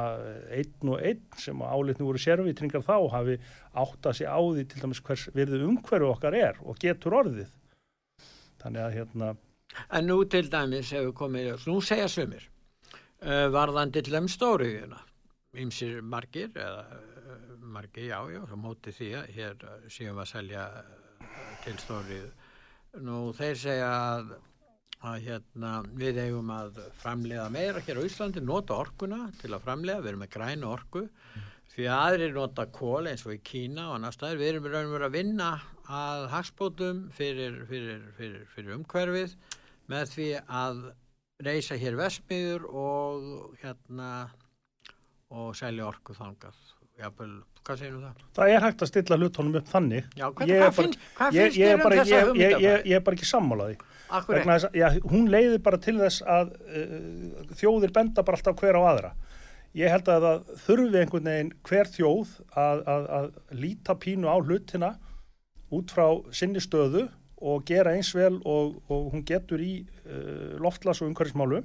einn og einn sem álitni voru sérvitringar þá hafi átt að sé á því til dæmis hvers virðu umhverju okkar er og getur orðið þannig að hérna En nú til dæmis hefur komið, nú segja sumir, uh, varðandi til þeim stóriðuna, ýmsir margir, eða uh, margir, já, já, svo móti því að hér séum að selja til stóriðu. Nú þeir segja að, að hérna, við eigum að framleiða meira hér á Íslandi, nota orkuna til að framleiða, við erum með grænu orku, því að aðrir nota kól eins og í Kína og annars staðar, við erum raun og veru að vinna að hagspótum fyrir, fyrir, fyrir, fyrir umhverfið með því að reysa hér vesmiður og hérna og selja orku þangað. Jafnvel, hvað segir það? það er hægt að stilla hlutónum upp þannig. Já, hvað, Ég er hvað, bara- finn, hvað finnst þér er um þessa ég, ég, ég, ég er bara ekki sammálaði Akkur vegna þess að já, hún leiðir bara til þess að uh, þjóðir benda bara alltaf hver á aðra ég held að það þurfi einhvern veginn hver þjóð að, að, að líta pínu á hlutina út frá sinni stöðu og gera eins vel og, og hún getur í uh, loftlas og umhverfismálu.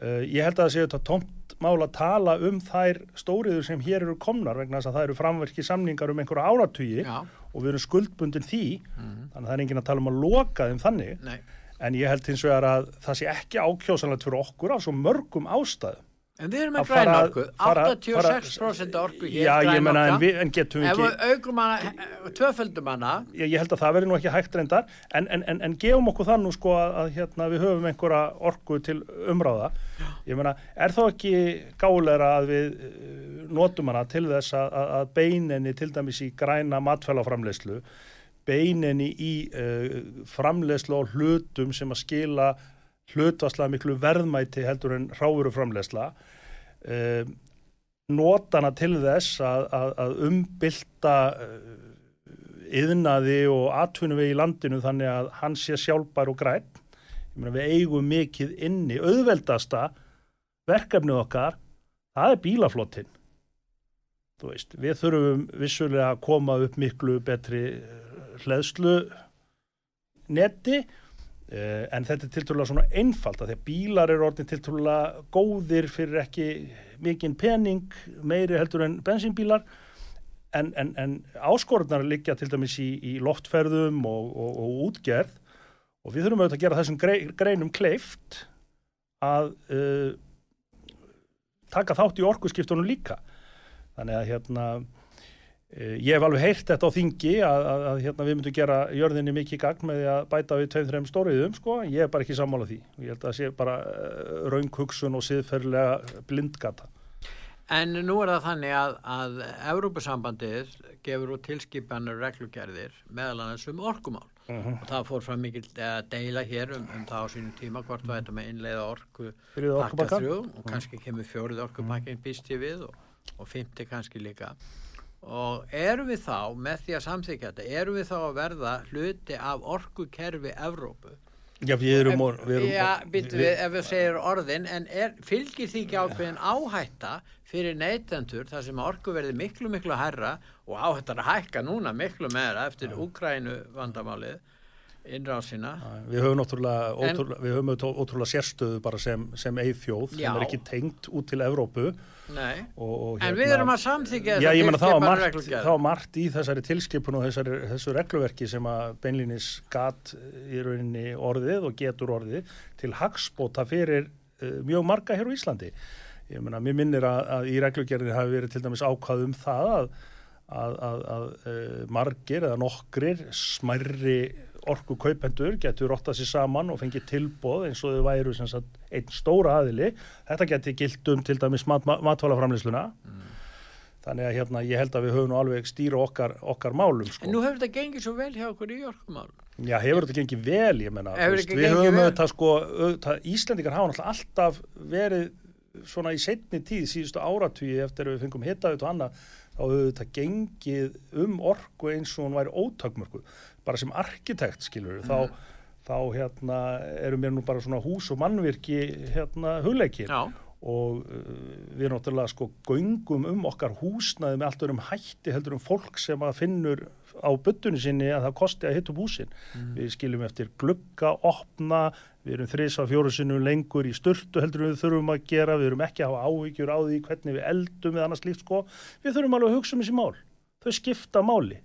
Uh, ég held að það séu þetta tómt mál að tala um þær stóriður sem hér eru komnar vegna þess að það eru framverki samningar um einhverja áratugi Já, og við erum skuldbundin því, Mhm. þannig að það er enginn að tala um að loka þeim þannig. nei. En ég held hins vegar að það sé ekki ákjósanlegt fyrir okkur af svo mörgum ástæðum. En við erum með græna orku, fara- 86% orku hér, Já, ég græn menna, en, orka. en við Ef ekki... við aukum hana, tvöföldum hana, ég, ég held að það verði nú ekki hægt reyndar. En, en, en, en gefum okkur þann nú sko að, að hérna, við höfum einhverja orku til umráða. Ég meina, er þá ekki gáleira að við eh, notum hana til þess að, að, að beininni til dæmis í græna matfælaframleyslu beininni í uh, framleyslu á hlutum sem að skila hlutvaslega miklu verðmæti heldur en ráðuruframleysla uh, notana til þess að, að, að umbylta yðnaði og atvinnuvegi í landinu þannig að hann sé sjálfbær og græn. Við eigum mikið inni, auðveldasta verkefnið okkar, það er bílaflottin. Veist, við þurfum vissulega að koma upp miklu betri eh, hleðslu neti eh, en þetta er tiltrúlega svona einfalt að því að bílar eru orðin tiltrúlega góðir fyrir ekki mikinn pening meiri heldur en bensínbílar. En, en, en áskorðnar liggja til dæmis í, í loftferðum og, og, og útgerð. Og við þurfum auðvitað að gera þessum grei, greinum kleift að uh, taka þátt í orkuskiptunum líka. Þannig að hérna ég hef alveg heyrt þetta á þingi að, að, að hérna, við myndum gera jörðinni mikið gagn með að bæta við tveim, þreim stóriðum sko, ég er bara ekki sammála því. Ég held að það sé bara uh, raunghugsun og siðferðilega blindgata. En nú er það þannig að, að Evrópusambandið gefur út tilskipanur reglugerðir meðal annars um orkumál. Uh -huh. og það fór fram mikil uh, deila hér um, um það á sínum tíma hvort var þetta með innleiða orku pakka þrjú og kannski kemur fjórið orkupakkin býst ég við og, og fymti kannski líka og erum við þá með því að samþykja þetta, erum við þá að verða hluti af orkukerfi Evrópu? Já, við erum, or, við erum Já, býttu við, ef við segir orðin, en er, fylgir því ekki ákveðin áhætta fyrir neytendur þar sem orku verði miklu, miklu herra og áhættar að hækka núna miklu meira eftir Úkrænu vandamálið, innrásina. Við höfum náttúrulega, En- ótrúlega, við höfum ótrúlega sérstöðu bara sem, sem eigþjóð, sem er ekki tengt út til Evrópu. Og, og en við erum að samþykja Já, ég menna var tilskipanir margt, margt í þessari tilskipun og þessari, þessu regluverki sem að beinlínis gat í rauninni orðið og getur orðið til hagspóta fyrir uh, mjög marga hér á Íslandi. Ég menna, mér minnir að, að í reglugerðinni hafi verið til dæmis ákvað um það að, að, að, að uh, margir eða nokkrir smærri orku kaupendur getur rottað sér saman og fengið tilbóð eins og þau væru sagt einn stóra aðili. Þetta geti gilt um til dæmis mat, mat, matvælaframlýsluna. Þannig að hérna, ég held að við höfum alveg stýra okkar, okkar málum. Sko. En nú hefur þetta gengið svo vel hjá okkur í orkumál. Já, hefur þetta gengið vel, ég menna. Hefur Við höfum auðvitað, sko, auðvitað, Íslendingar hafa alltaf verið svona í setni tíð, síðustu áratugi eftir að við fengum hittaðut og annað, þá höfum þetta gengið um orku eins og hún væri ótakmörku. Bara sem arkitekt, skilur Mhm. þá, þá hérna, eru mér nú bara svona hús og mannvirki hérna, hugleikir Já, og uh, við náttúrulega sko göngum um okkar húsnaði með allt örum hætti heldur um fólk sem að finnur á byttunni sinni að það kosti að hitta upp húsin. Við skiljum eftir glugga, opna, við erum þrís á fjóru sinnum lengur í sturtu heldur við þurfum að gera, við erum ekki að hafa áhyggjur á því hvernig við eldum eða annars líkt sko. Við þurfum alveg að hugsa um þessi mál. Þau skipta máli.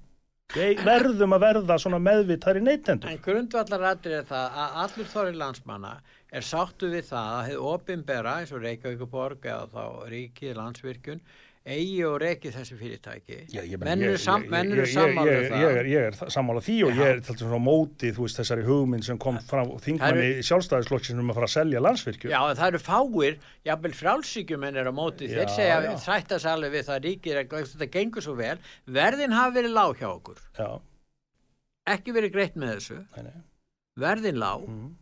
Við verðum að verða svona meðvitað í neytendur. en grundvallar er það að allur þorri landsmanna er sáttu við það að hefur ofinbera eins og Reykjavíkuborg eða þá ríkið landsvirkjun eigi og reiki þessi fyrirtæki. Já, ég meina, menn eru ég- sam, ég- menn ég- eru ég- sammála um það. Ég er, sammála því og ég er til dæmis á móti, þú veist, þessari hugmynd sem kom frá þingmanni sjálfstæðisflokksins um að fara að selja landsvirkju. Já, það eru fáir, jafnvel frálsíkjumenn er á móti, þeir segja, sig alveg við það ríkir, að þetta gengur svo vel, verðin hafi verið lág hjá okkur, Já, ekki verið greitt með þessu, nei, nei. verðin lág, Mm,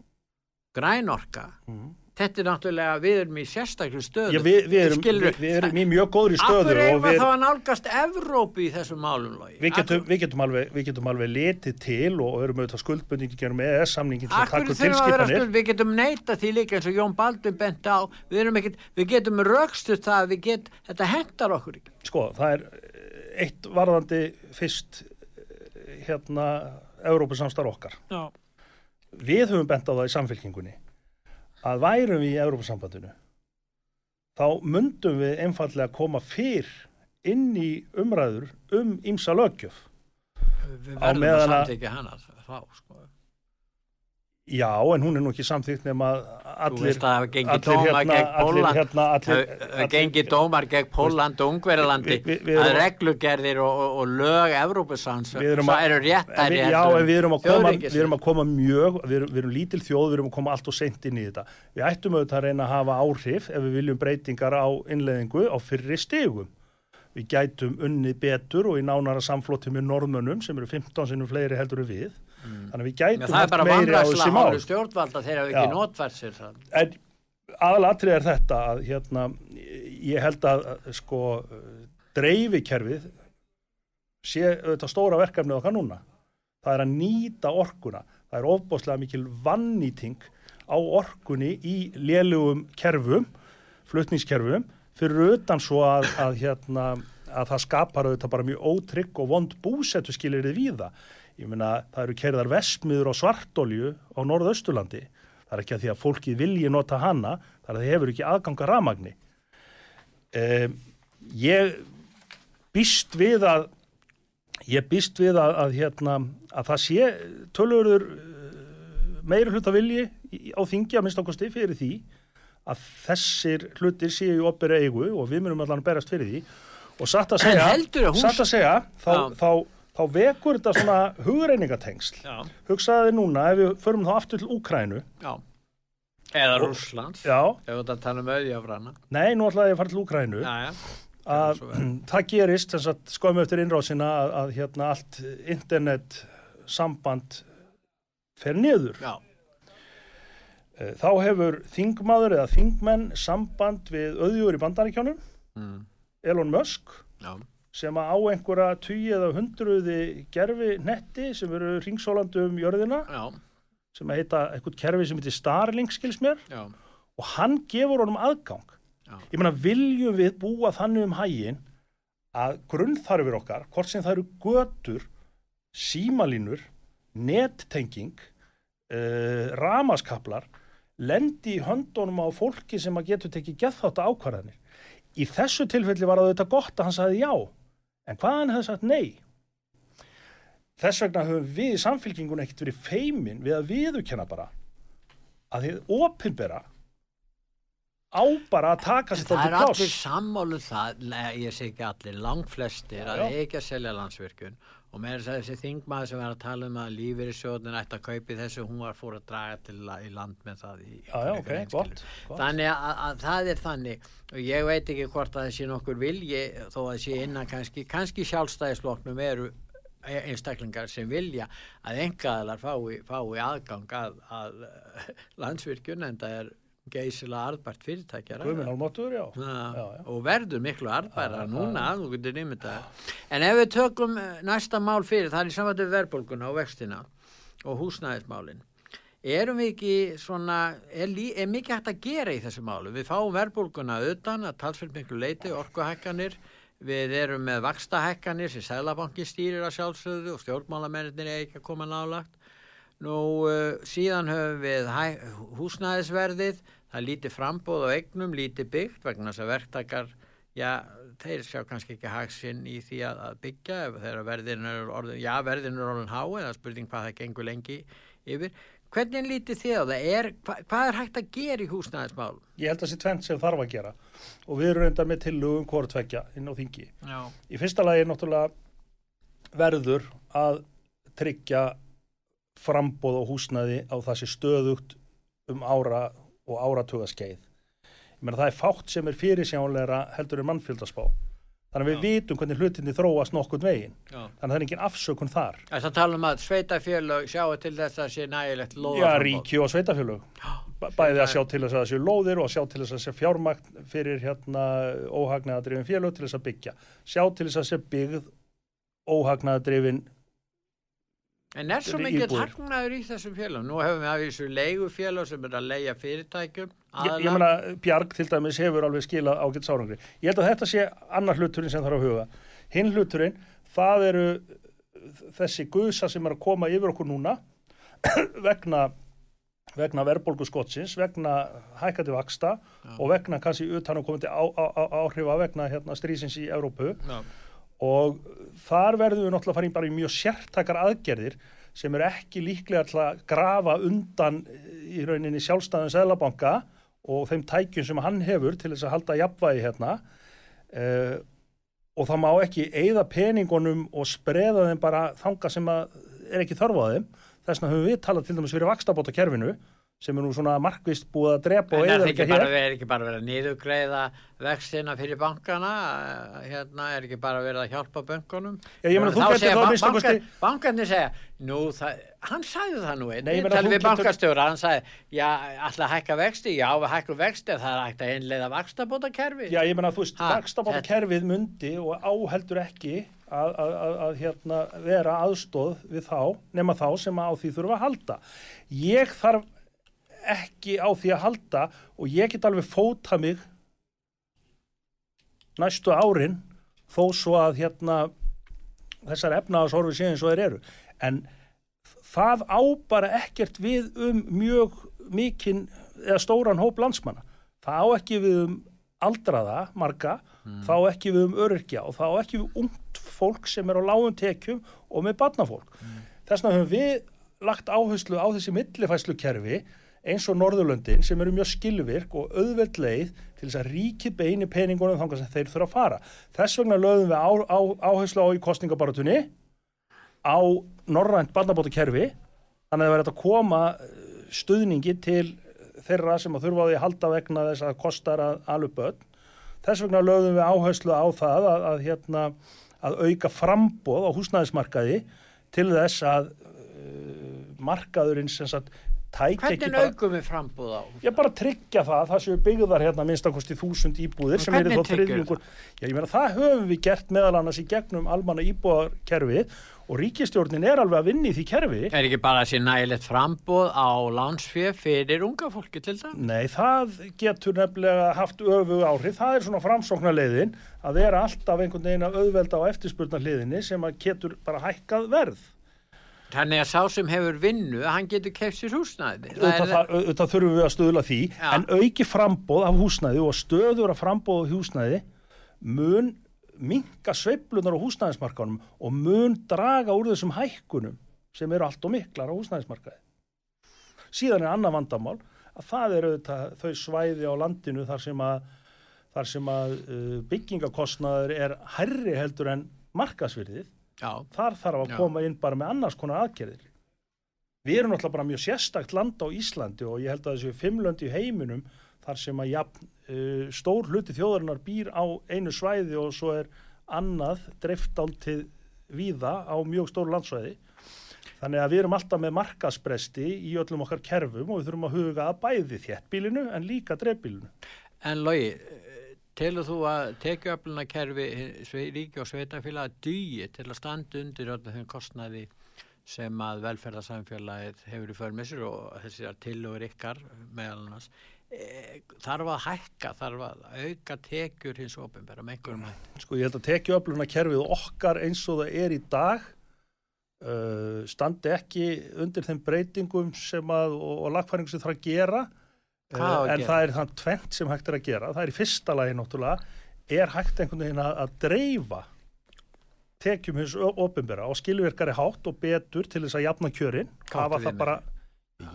grænorka, mm. Þetta er náttúrulega, við erum í sérstaklu stöðu. Já, við, við, erum, við, við erum í mjög góðri stöðu og eigum við við, þá að nálgast Evrópu í þessum málum, Lógi? við, getum, við, getum alveg, getum alveg letið til og erum auðvitað skuldbundingi gerum EES-samningin til að Akkur taka að tilskipanir. við getum neita því líka eins og Jón Baldun bent á, við, við getum rökstuð það, að við get, þetta hendar okkur. Sko, það er eh, eitt varðandi fyrst eh, hérna Európa-samstar okkar. Já. Við höfum bent á það í samfélkingunni að værum við í Európa-sambandinu þá myndum við einfallega koma fyrr inn í umræður um ímsa lögjöf. Á meðan að að- hana þá, sko. Já, en hún er nú ekki samþýtt nema að allir, hérna, gegn allir hérna, Það hafa gengið dómar gegn Póland og Ungverjalandi Við- við- við að reglugerðir og, og, og lög Evrópusans Við erum það að- eru við, heldur já, en við erum, að koma, við erum að koma mjög, við erum, við erum lítil þjóð, við erum að koma allt og seint inn í þetta. Við ættum auðvitað að reyna að hafa áhrif ef við viljum breytingar á innleðingu á fyrri stegum. Við gætum unnið betur og í nánara samflótti með norðmönnum sem eru 15 sinnum fleiri heldur en við. Þannig að við Já, gætum það er bara meiri á þessi mál. hálfu stjórnvalda þeir hafa ekki notfært sér það En aðalatrið er þetta að hérna, ég held að sko dreifikerfið sé auðvitað stóra verkefnið okkar núna. Það er að nýta orkuna. Það er ofbáslega mikil vannýting á orkunni í lélugum kerfum, flutningskerfum, fyrir utan svo að, að, hérna, að það skapar auðvitað bara mjög ótrygg og vond búsettu skilir við það. Ég meina, það eru kerðar vestmiður á svartolju á norðausturlandi. Það er ekki að því að fólkið vilji nota hana, það er að það hefur ekki aðganga ramagni. Um, ég býst við að ég býst við að, að, hérna, að það sé tölurur meiri hluta vilji á þingi að minnst ákosti fyrir því að þessir hlutir séu í opera eigu og við munum allan að berast fyrir því og satt að segja, að satt að segja þá, Já. þá, þá vekur þetta svona hugreiningatengsl hugsaði núna ef við förum þá aftur til Úkrænu Eða já, Ef þetta tala um auðjafrana. Nei, nú ætlaði ég að fara til Úkrænu að það gerist skoðum eftir innrásina að, að hérna allt internet samband fer niður. Já, Eh, Þá hefur þingmaður eða þingmenn samband við auðjúur í bandaríkjónum, mm. Elon Musk, já, sem að á einhverja tugi eða hundruði gerfi netti sem eru ringsólandi um jörðina, já, sem að heita eitthvað kerfi sem heitir Starlink skils mér, já, og hann gefur honum aðgang. já. Ég meina, viljum við búa þannig um hægin að grunnþarfir okkar, hvort sem það eru götur, símalínur, nettenging, uh, ramaskaplar, lendi í höndunum á fólki sem að getur tekið geðþátt ákvarðanir. Í þessu tilfelli var það þetta gott að hann sagði já, en hvað hann hefði sagt nei? Þess vegna höfum við í samfélkingun ekkert verið feimin við að viðurkenna bara að þið opinbera á bara að taka sér Það þetta er allir pláss. sammálu það, nei, ég sé ekki allir, langflestir að ekki að selja landsvirkjun og með þess að þessi þingmaður sem var að tala um að lífeyrissjóðin ætti að kaupi þessu, hún var fór að draga til la- í land með það í, Já, já, ok, einhverju gott, gott. Þannig að, að það er þannig og ég veit ekki hvort að þessi nokkur vilji þó að þessi innan kannski, kannski sjálfstæðisloknum eru einstaklingar sem vilja að engaðalar fái, fái aðgang að, að landsvirkjun en það er geysilega arðbært fyrirtækjar og verður miklu arðbæra núna, þú getur nýmynd en ef við tökum eh, næsta mál fyrir það er í samvættu verðbólguna og vextina og húsnæðismálin. Erum við ekki svona er, lí- er mikið hægt að gera í þessu málu við fáum verðbólguna utan að talsveld miklu leiti, orkuhækkanir. Við erum með vakstahækkanir sem Sælabanki stýrir að sjálfsögðu og stjórnmálamennir er ekki að koma nálagt Nú uh, síðan höfum við húsnæðisverðið, það er lítið frambóð á eignum, lítið byggt vegna þess að verktakar, já, þeir sjá kannski ekki hagsinn í því að, að byggja ef þeirra verðin er orðin, já, verðin er orðin há eða spurning hvað það gengur lengi yfir. Hvernig lítið þið á það? Er, hva, hvað er hægt að gera í húsnæðismál? Ég held að það sé tvent sem þarf að gera og við erum reynda með tillögum hvort tvekja inn á þingi. Já. Í fyrsta lagi er náttúrulega verður að tryggja frambóð á húsnæði á það sé stöðugt um ára og áratuga skeið. Ég meina það er fátt sem er fyrirsjánleira heldur en mannfjöldaspá. Þannig að við Já. vitum hvernig hlutinni þróast nokkurn veginn. Já. Þannig að það er engin afsökun þar. Það tala um að sveitafélög sjáu til þess að sé nægilegt Já, lóðaframbóð. ríki og sveitafjölög. B- Bæði að sjá til þess að það séu lóðir og að sjá til þess að sé fjármagn fyrir hérna óhagnaðadrifin félög til þess að byggja. Sjá til þess að sé byggð óhagnaðadrifin En er svo mikið hagnaður í þessum félagum? Nú hefum við af þessu leigufélag sem er að leia fyrirtækjum. Ég, ég meina, Bjarg til dæmis hefur alveg skilað ágætt sárangri. Ég held að þetta sé annar hluturinn sem þarf að huga. Hinn hluturinn, það eru þessi gusa sem er að koma yfir okkur núna vegna vegna verðbólgu skottsins, vegna hækandi vaksta og vegna kannski utan að á, á, áhrifa vegna hérna, strísins í Európu Já. Og þar verðum við náttúrulega að fara í bara mjög sértakar aðgerðir sem eru ekki líklega að grafa undan í rauninni sjálfstæðan Sæðlabanka og þeim tækjum sem hann hefur til þess að halda jafnvægi hérna. Uh, og það má ekki eigða peningunum og spreða þeim bara þanga sem er ekki þörf á þeim. Þess vegna höfum við talað til dæmis fyrir vakstabóta kerfinu sem er nú svona markvist búið að drepa En er ekki bara, er ekki bara verið að niðugreiða vextina fyrir bankana? Eh, hérna er ekki bara verið að hjálpa bankunum Já, þú Þá segja þá að ban- minnsta kosti- bankar- bankarnir segja, nú það hann sagði það nú einn, við getur- bankastjóra hann sagði, já, alltaf hækka vexti. Já, við hækkum vexti, það er hægt að einleiða vakstabóta kerfi Já, ég meina, þú veist, vakstabóta kerfið mundi og áheldur ekki að, að, að, að hérna, vera aðstóð við þá, nema þá sem á því þurfa að halda. Ég þarf ekki á því að halda og ég get alveg fóta mig næstu árin þó svo að hérna þessar efnaðashorfi séu eins og þeir eru. En það á bara ekkert við um mjög mikinn eða stóran hóp landsmanna. Það á ekki við um aldraða marga, þá á ekki við um öryrkja og þá ekki við ungt fólk sem er á lágum tekjum og með barnafólk. Þess vegna höfum við lagt áherslu á þessi millifæslukerfi eins og Norðurlöndin sem eru mjög skilvirk og auðveld leið til þess að ríki beini peningunum þangar sem þeir þurfa að fara. Þess vegna lögum við á, á, áherslu á í kostningabaratunni á norrænt barnabótakerfi þannig að það verður að koma eh, stuðningi til þeirra sem að þurfa á því að halda vegna þess að kostar að alveg börn. Þess vegna lögum við áherslu á það að, að, hérna, að auka frambóð á húsnæðismarkaði til þess að uh, markaðurinn sem sagt hvernig bara... aukum við frambúð á Ég bara tryggja það að það séu byggðar hérna minnstakosti þúsund íbúðir sem hvernig þá þriðjungur. Já, ég meina það höfum við gert meðal annars í gegnum almanna íbúðarkerfið og ríkistjórnin er alveg að vinna í því kerfi. er ekki bara þessi nægilegt frambúð á lánsfjöf fyrir unga fólki til það Nei, það getur nefnilega haft öfu áhrif. Það er svona framsóknarleiðin að vera alltaf einhvern veginn að auðvelda á eftirspurnarleiðinni sem að getur bara hækkað verð. Þannig að sá sem hefur vinnu hann getur keft sér húsnæði Það þurfum við að stöðla því Já. en auki frambóð af húsnæði og stöður af frambóð af húsnæði mun minka sveiflunar á húsnæðismarkanum og mun draga úr þessum hækkunum sem eru allt og miklar á húsnæðismarkaði. Síðan er annað vandamál að það eru þau svæði á landinu þar sem að, þar sem að uh, byggingakostnaður er herri heldur en markasvirðið já, þar þarf að Já. koma inn bara með annars konar aðgerðir. Við erum náttúrulega bara mjög sérstakt land á Íslandi og ég held að þessu fimm lönd í heiminum þar sem að jafn, uh, stór hluti þjóðarinnar býr á einu svæði og svo er annað dreift áltið víða á mjög stóru landsvæði. Þannig að við erum alltaf með markaspresti í öllum okkar kerfum og við þurfum að huga að bæði þéttbílinu en líka dreifbílinu. En Lógi, telur þú að tekjuöfluna kerfi ríki og sveitafélag dýi til að standa undir öllum þeim kostnaði sem að velferðarsamfélagið hefur í förmessur og þessar tillögur ykkar meðal annars e, þarf að hækka, þarf að auka tekjur hins ofinbæra með einhverjum hætti. Sko ég held að tekjuöfluna kerfið okkar eins og það er í dag uh, standi ekki undir þeim breytingum sem að og, og lagfæringu sem það er að gera Hvað að en það er þann tvent sem hægt er að gera það er í fyrsta lagi náttúrulega er hægt einhvern veginn að, að dreifa tekjum hins ofinbera á skilvirkari hátt og betur til þess að jafna kjörin hafa það bara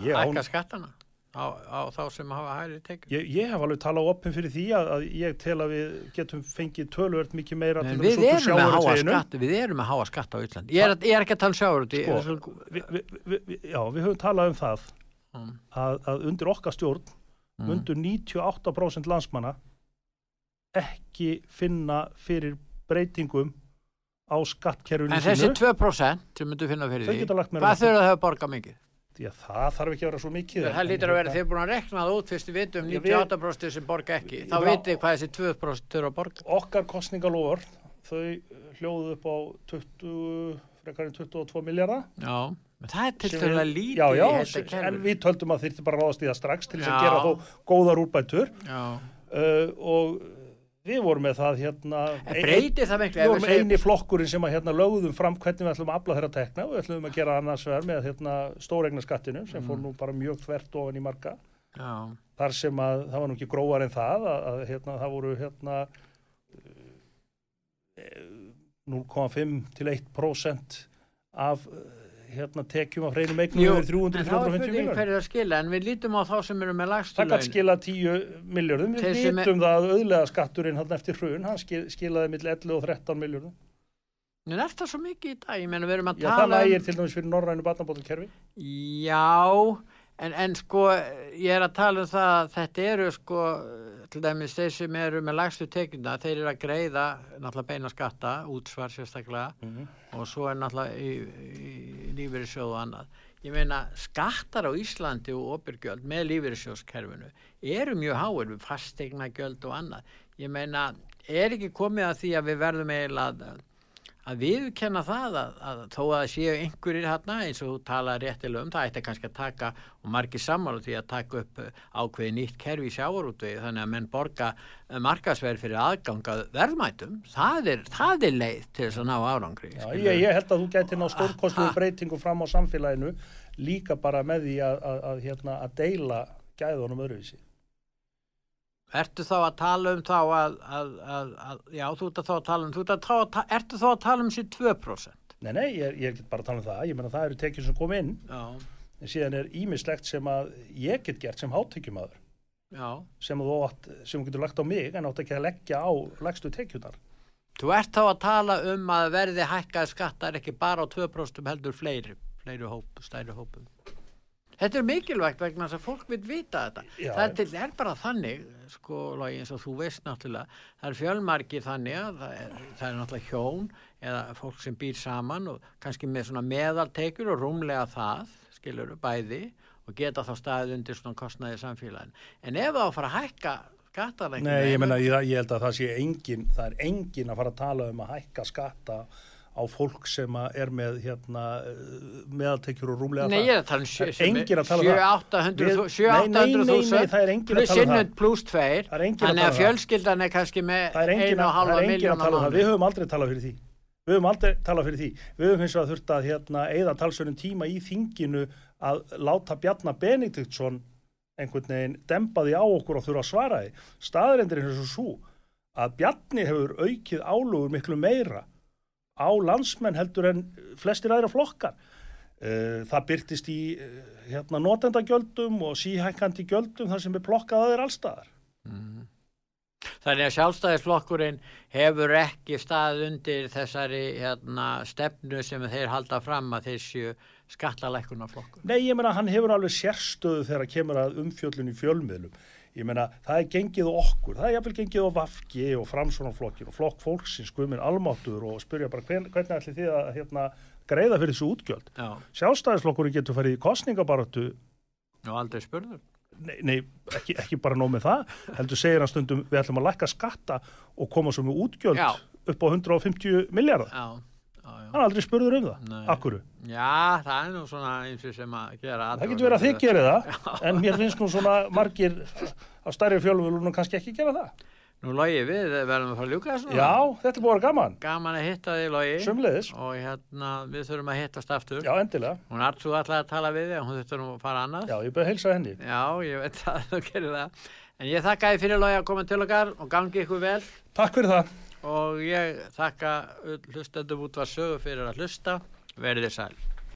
Hækka skattana á, á þá sem hafa hæri tekjur. ég, ég hef alveg talað opinn fyrir því að, að ég tel að við getum fengið tölvert mikið meira Nei, til við, þess sjávarútveginum. skatt, við erum með háa skatt á Íslandi. Ég er, ég er ekki að tala um sjáur Sko, vi, vi, vi, vi, já, við höfum talað um það Mm. að, að undir okkar stjórn mundur 98% landsmanna ekki finna fyrir breytingum á skattkerfinu En þessi sínu. 2% sem myndu finna fyrir því, hvað þurfa það að borga mikið? Því að það þarf ekki að vera svo mikið. Það lítur að vera þið búin að rekna það út fyrst við vitum Já, við- 98% sem borga ekki. Þá Já. vitið þið hvað þessi 2% þurfa að borga. Okkar kostningalofur, þau hljóðu upp á 20, frekar en 22 miljardar. Já, það er til við- lítið Já, já, í þetta en kerfi. við töldum að þyrfti bara ráðast í það strax til þess að gera þó góðar úrbætur. Já, uh, og Við vorum með það hérna... En breytir það miklu? Við vorum með eini flokkurinn sem að hérna lögðum fram hvernig við ætlum að afla þeirra tekna og við ætlum að gera annars verð með hérna stóregna skattinu sem mm. fór nú bara mjög þvert ofan í marga. Já. Þar sem að það var nú ekki gróðar en það að, að hérna það voru hérna 0,5 til 1% af hérna, tekjum af hreinum eignum yfir 300-350 miljónir. Það er skila, en við lítum á þá sem eru með lagstu laun. Það skila 10 miljónum, við lítum er... það að auðlega skatturinn hann eftir hrun, hann skilaði mill 11 og 13 miljónum. En er það svo mikið í dag? Ég menna við erum að Já, tala... Já, það lægir um... til dæmis fyrir norrænu batnabótulkerfi. Já, en, en sko, ég er að tala um það að þetta eru sko til dæmis þeir sem eru með lagstu tekjuna þeir eru að greiða náttúrulega beina skatta útsvar sérstaklega mm -hmm. og svo er náttúrulega í, í lífeyrissjóðu og annað. Ég meina skattar á Íslandi og opirgjöld með lífeyrissjóðskerfinu eru mjög háir við fastegna gjöld og annað. Ég meina er ekki komið að því að við verðum eiginlega að viðkenna það að, að þó að það séu einhverjir hérna eins og þú talaði réttilega um það ætti kannski að taka og margir sammála því að taka upp uh, ákveði nýtt kerfi í sjávarútvegi þannig að menn borga uh, markasverð fyrir aðgangað verðmætum það er, það er leið til þess að ná árangri Já, ég, ég held að þú gæti ná stórkostluðu breytingu fram á samfélaginu líka bara með því að, að, að hérna, deila gæðunum öðruvísi Ertu þá að tala um þá að, að, að, að já, þú ert að þá að tala um, að ta, ertu þá að tala um sér 2%? Nei, nei, ég, ég get bara að tala um það, ég menna það eru tekjur sem kom inn, já. en síðan er ímislegt sem að ég get gert sem háttekjumadur, sem þú átt, sem þú getur lagt á mig en átt ekki að leggja á legstu tekjunar. Þú ert þá að tala um að verði hækkað skattar ekki bara á 2% heldur fleiri, fleiri hóp, stæri hópum. Þetta er mikilvægt vegna þess að fólk vil vita þetta. Já, það er, til, er bara þannig, sko, Lógi, eins og þú veist náttúrulega, það er fjölmarkið þannig að það er, það er náttúrulega hjón eða fólk sem býr saman og kannski með svona meðaltekur og rúmlega það, skilur, bæði og geta þá staðið undir svona kostnaði samfélagin. En ef það á að fara að hækka skatta... Nei, ég, menna, ég, ég held að það sé engin, það er engin að fara að tala um að hækka skatta á fólk sem er með hérna, meðaltekjur og rúmlega Nei, ég er að tala um 7-800.000 pluss innund pluss 2 þannig að fjölskyldan er kannski með 1,5 miljón mánu Við höfum aldrei talað fyrir því. Við höfum aldrei talað fyrir því. Við höfum hins vegar þurft að hérna, eða talsverðin tíma í þinginu að láta Bjarnar Benediktsson einhvern veginn dembaði á okkur og þurfa að svara því. Staðrendir er eins og svo að Bjarni hefur aukið álugur miklu meira á landsmenn heldur en flestir aðra flokkar. Eh, það byrtist í eh, hérna, notendagjöldum og síhækandi gjöldum þar sem er plokkað aðeir allstaðar. Mm. Þannig að sjálfstæðisflokkurinn hefur ekki stað undir þessari hérna, stefnu sem þeir halda fram að þessu skallalækuna flokkur. Nei, ég menna hann hefur alveg sérstöðu þegar kemur að umfjöllun í fjölmiðlum ég meina það er gengið okkur, það er jáfnvel gengið á Vafgi og Framsvonarflokkin og flokk fólksins guðminn almáttur og spyrja bara hvern, hvernig ætli þið að hérna, greiða fyrir þessu útgjöld? Sjálfstæðisflokkurinn getur farið í kostningabaratu og aldrei spurður. Nei, nei ekki, ekki bara nóg með það heldur segir hann stundum við ætlum að lækka skatta og koma svo með útgjöld Já. upp á 150 miljardar hann er aldrei spurður um það, akkuru Já, það er nú svona eins og sem að gera Það getur verið að þið gerir það. en mér finnst nú svona margir á stærri fjölvölunum kannski ekki gera það. Nú logi við, verðum að fara að ljúka þessu Já, þetta er búin að gaman. Gaman að hitta þig logi. Sumleðis Og hérna, við þurfum að hittast aftur. Já, endilega. Hún er alltaf alltaf að tala við þig, hún þurftur að fara annað. Já, ég byrði að hilsa henni. Já, ég veit að þú gerir það. En ég þakka þið fyrir logi að koma til okkar og gangi ykkur vel. Takk fyrir það og ég þakka hlustendum út var sögu fyrir að hlusta. Verðið sæl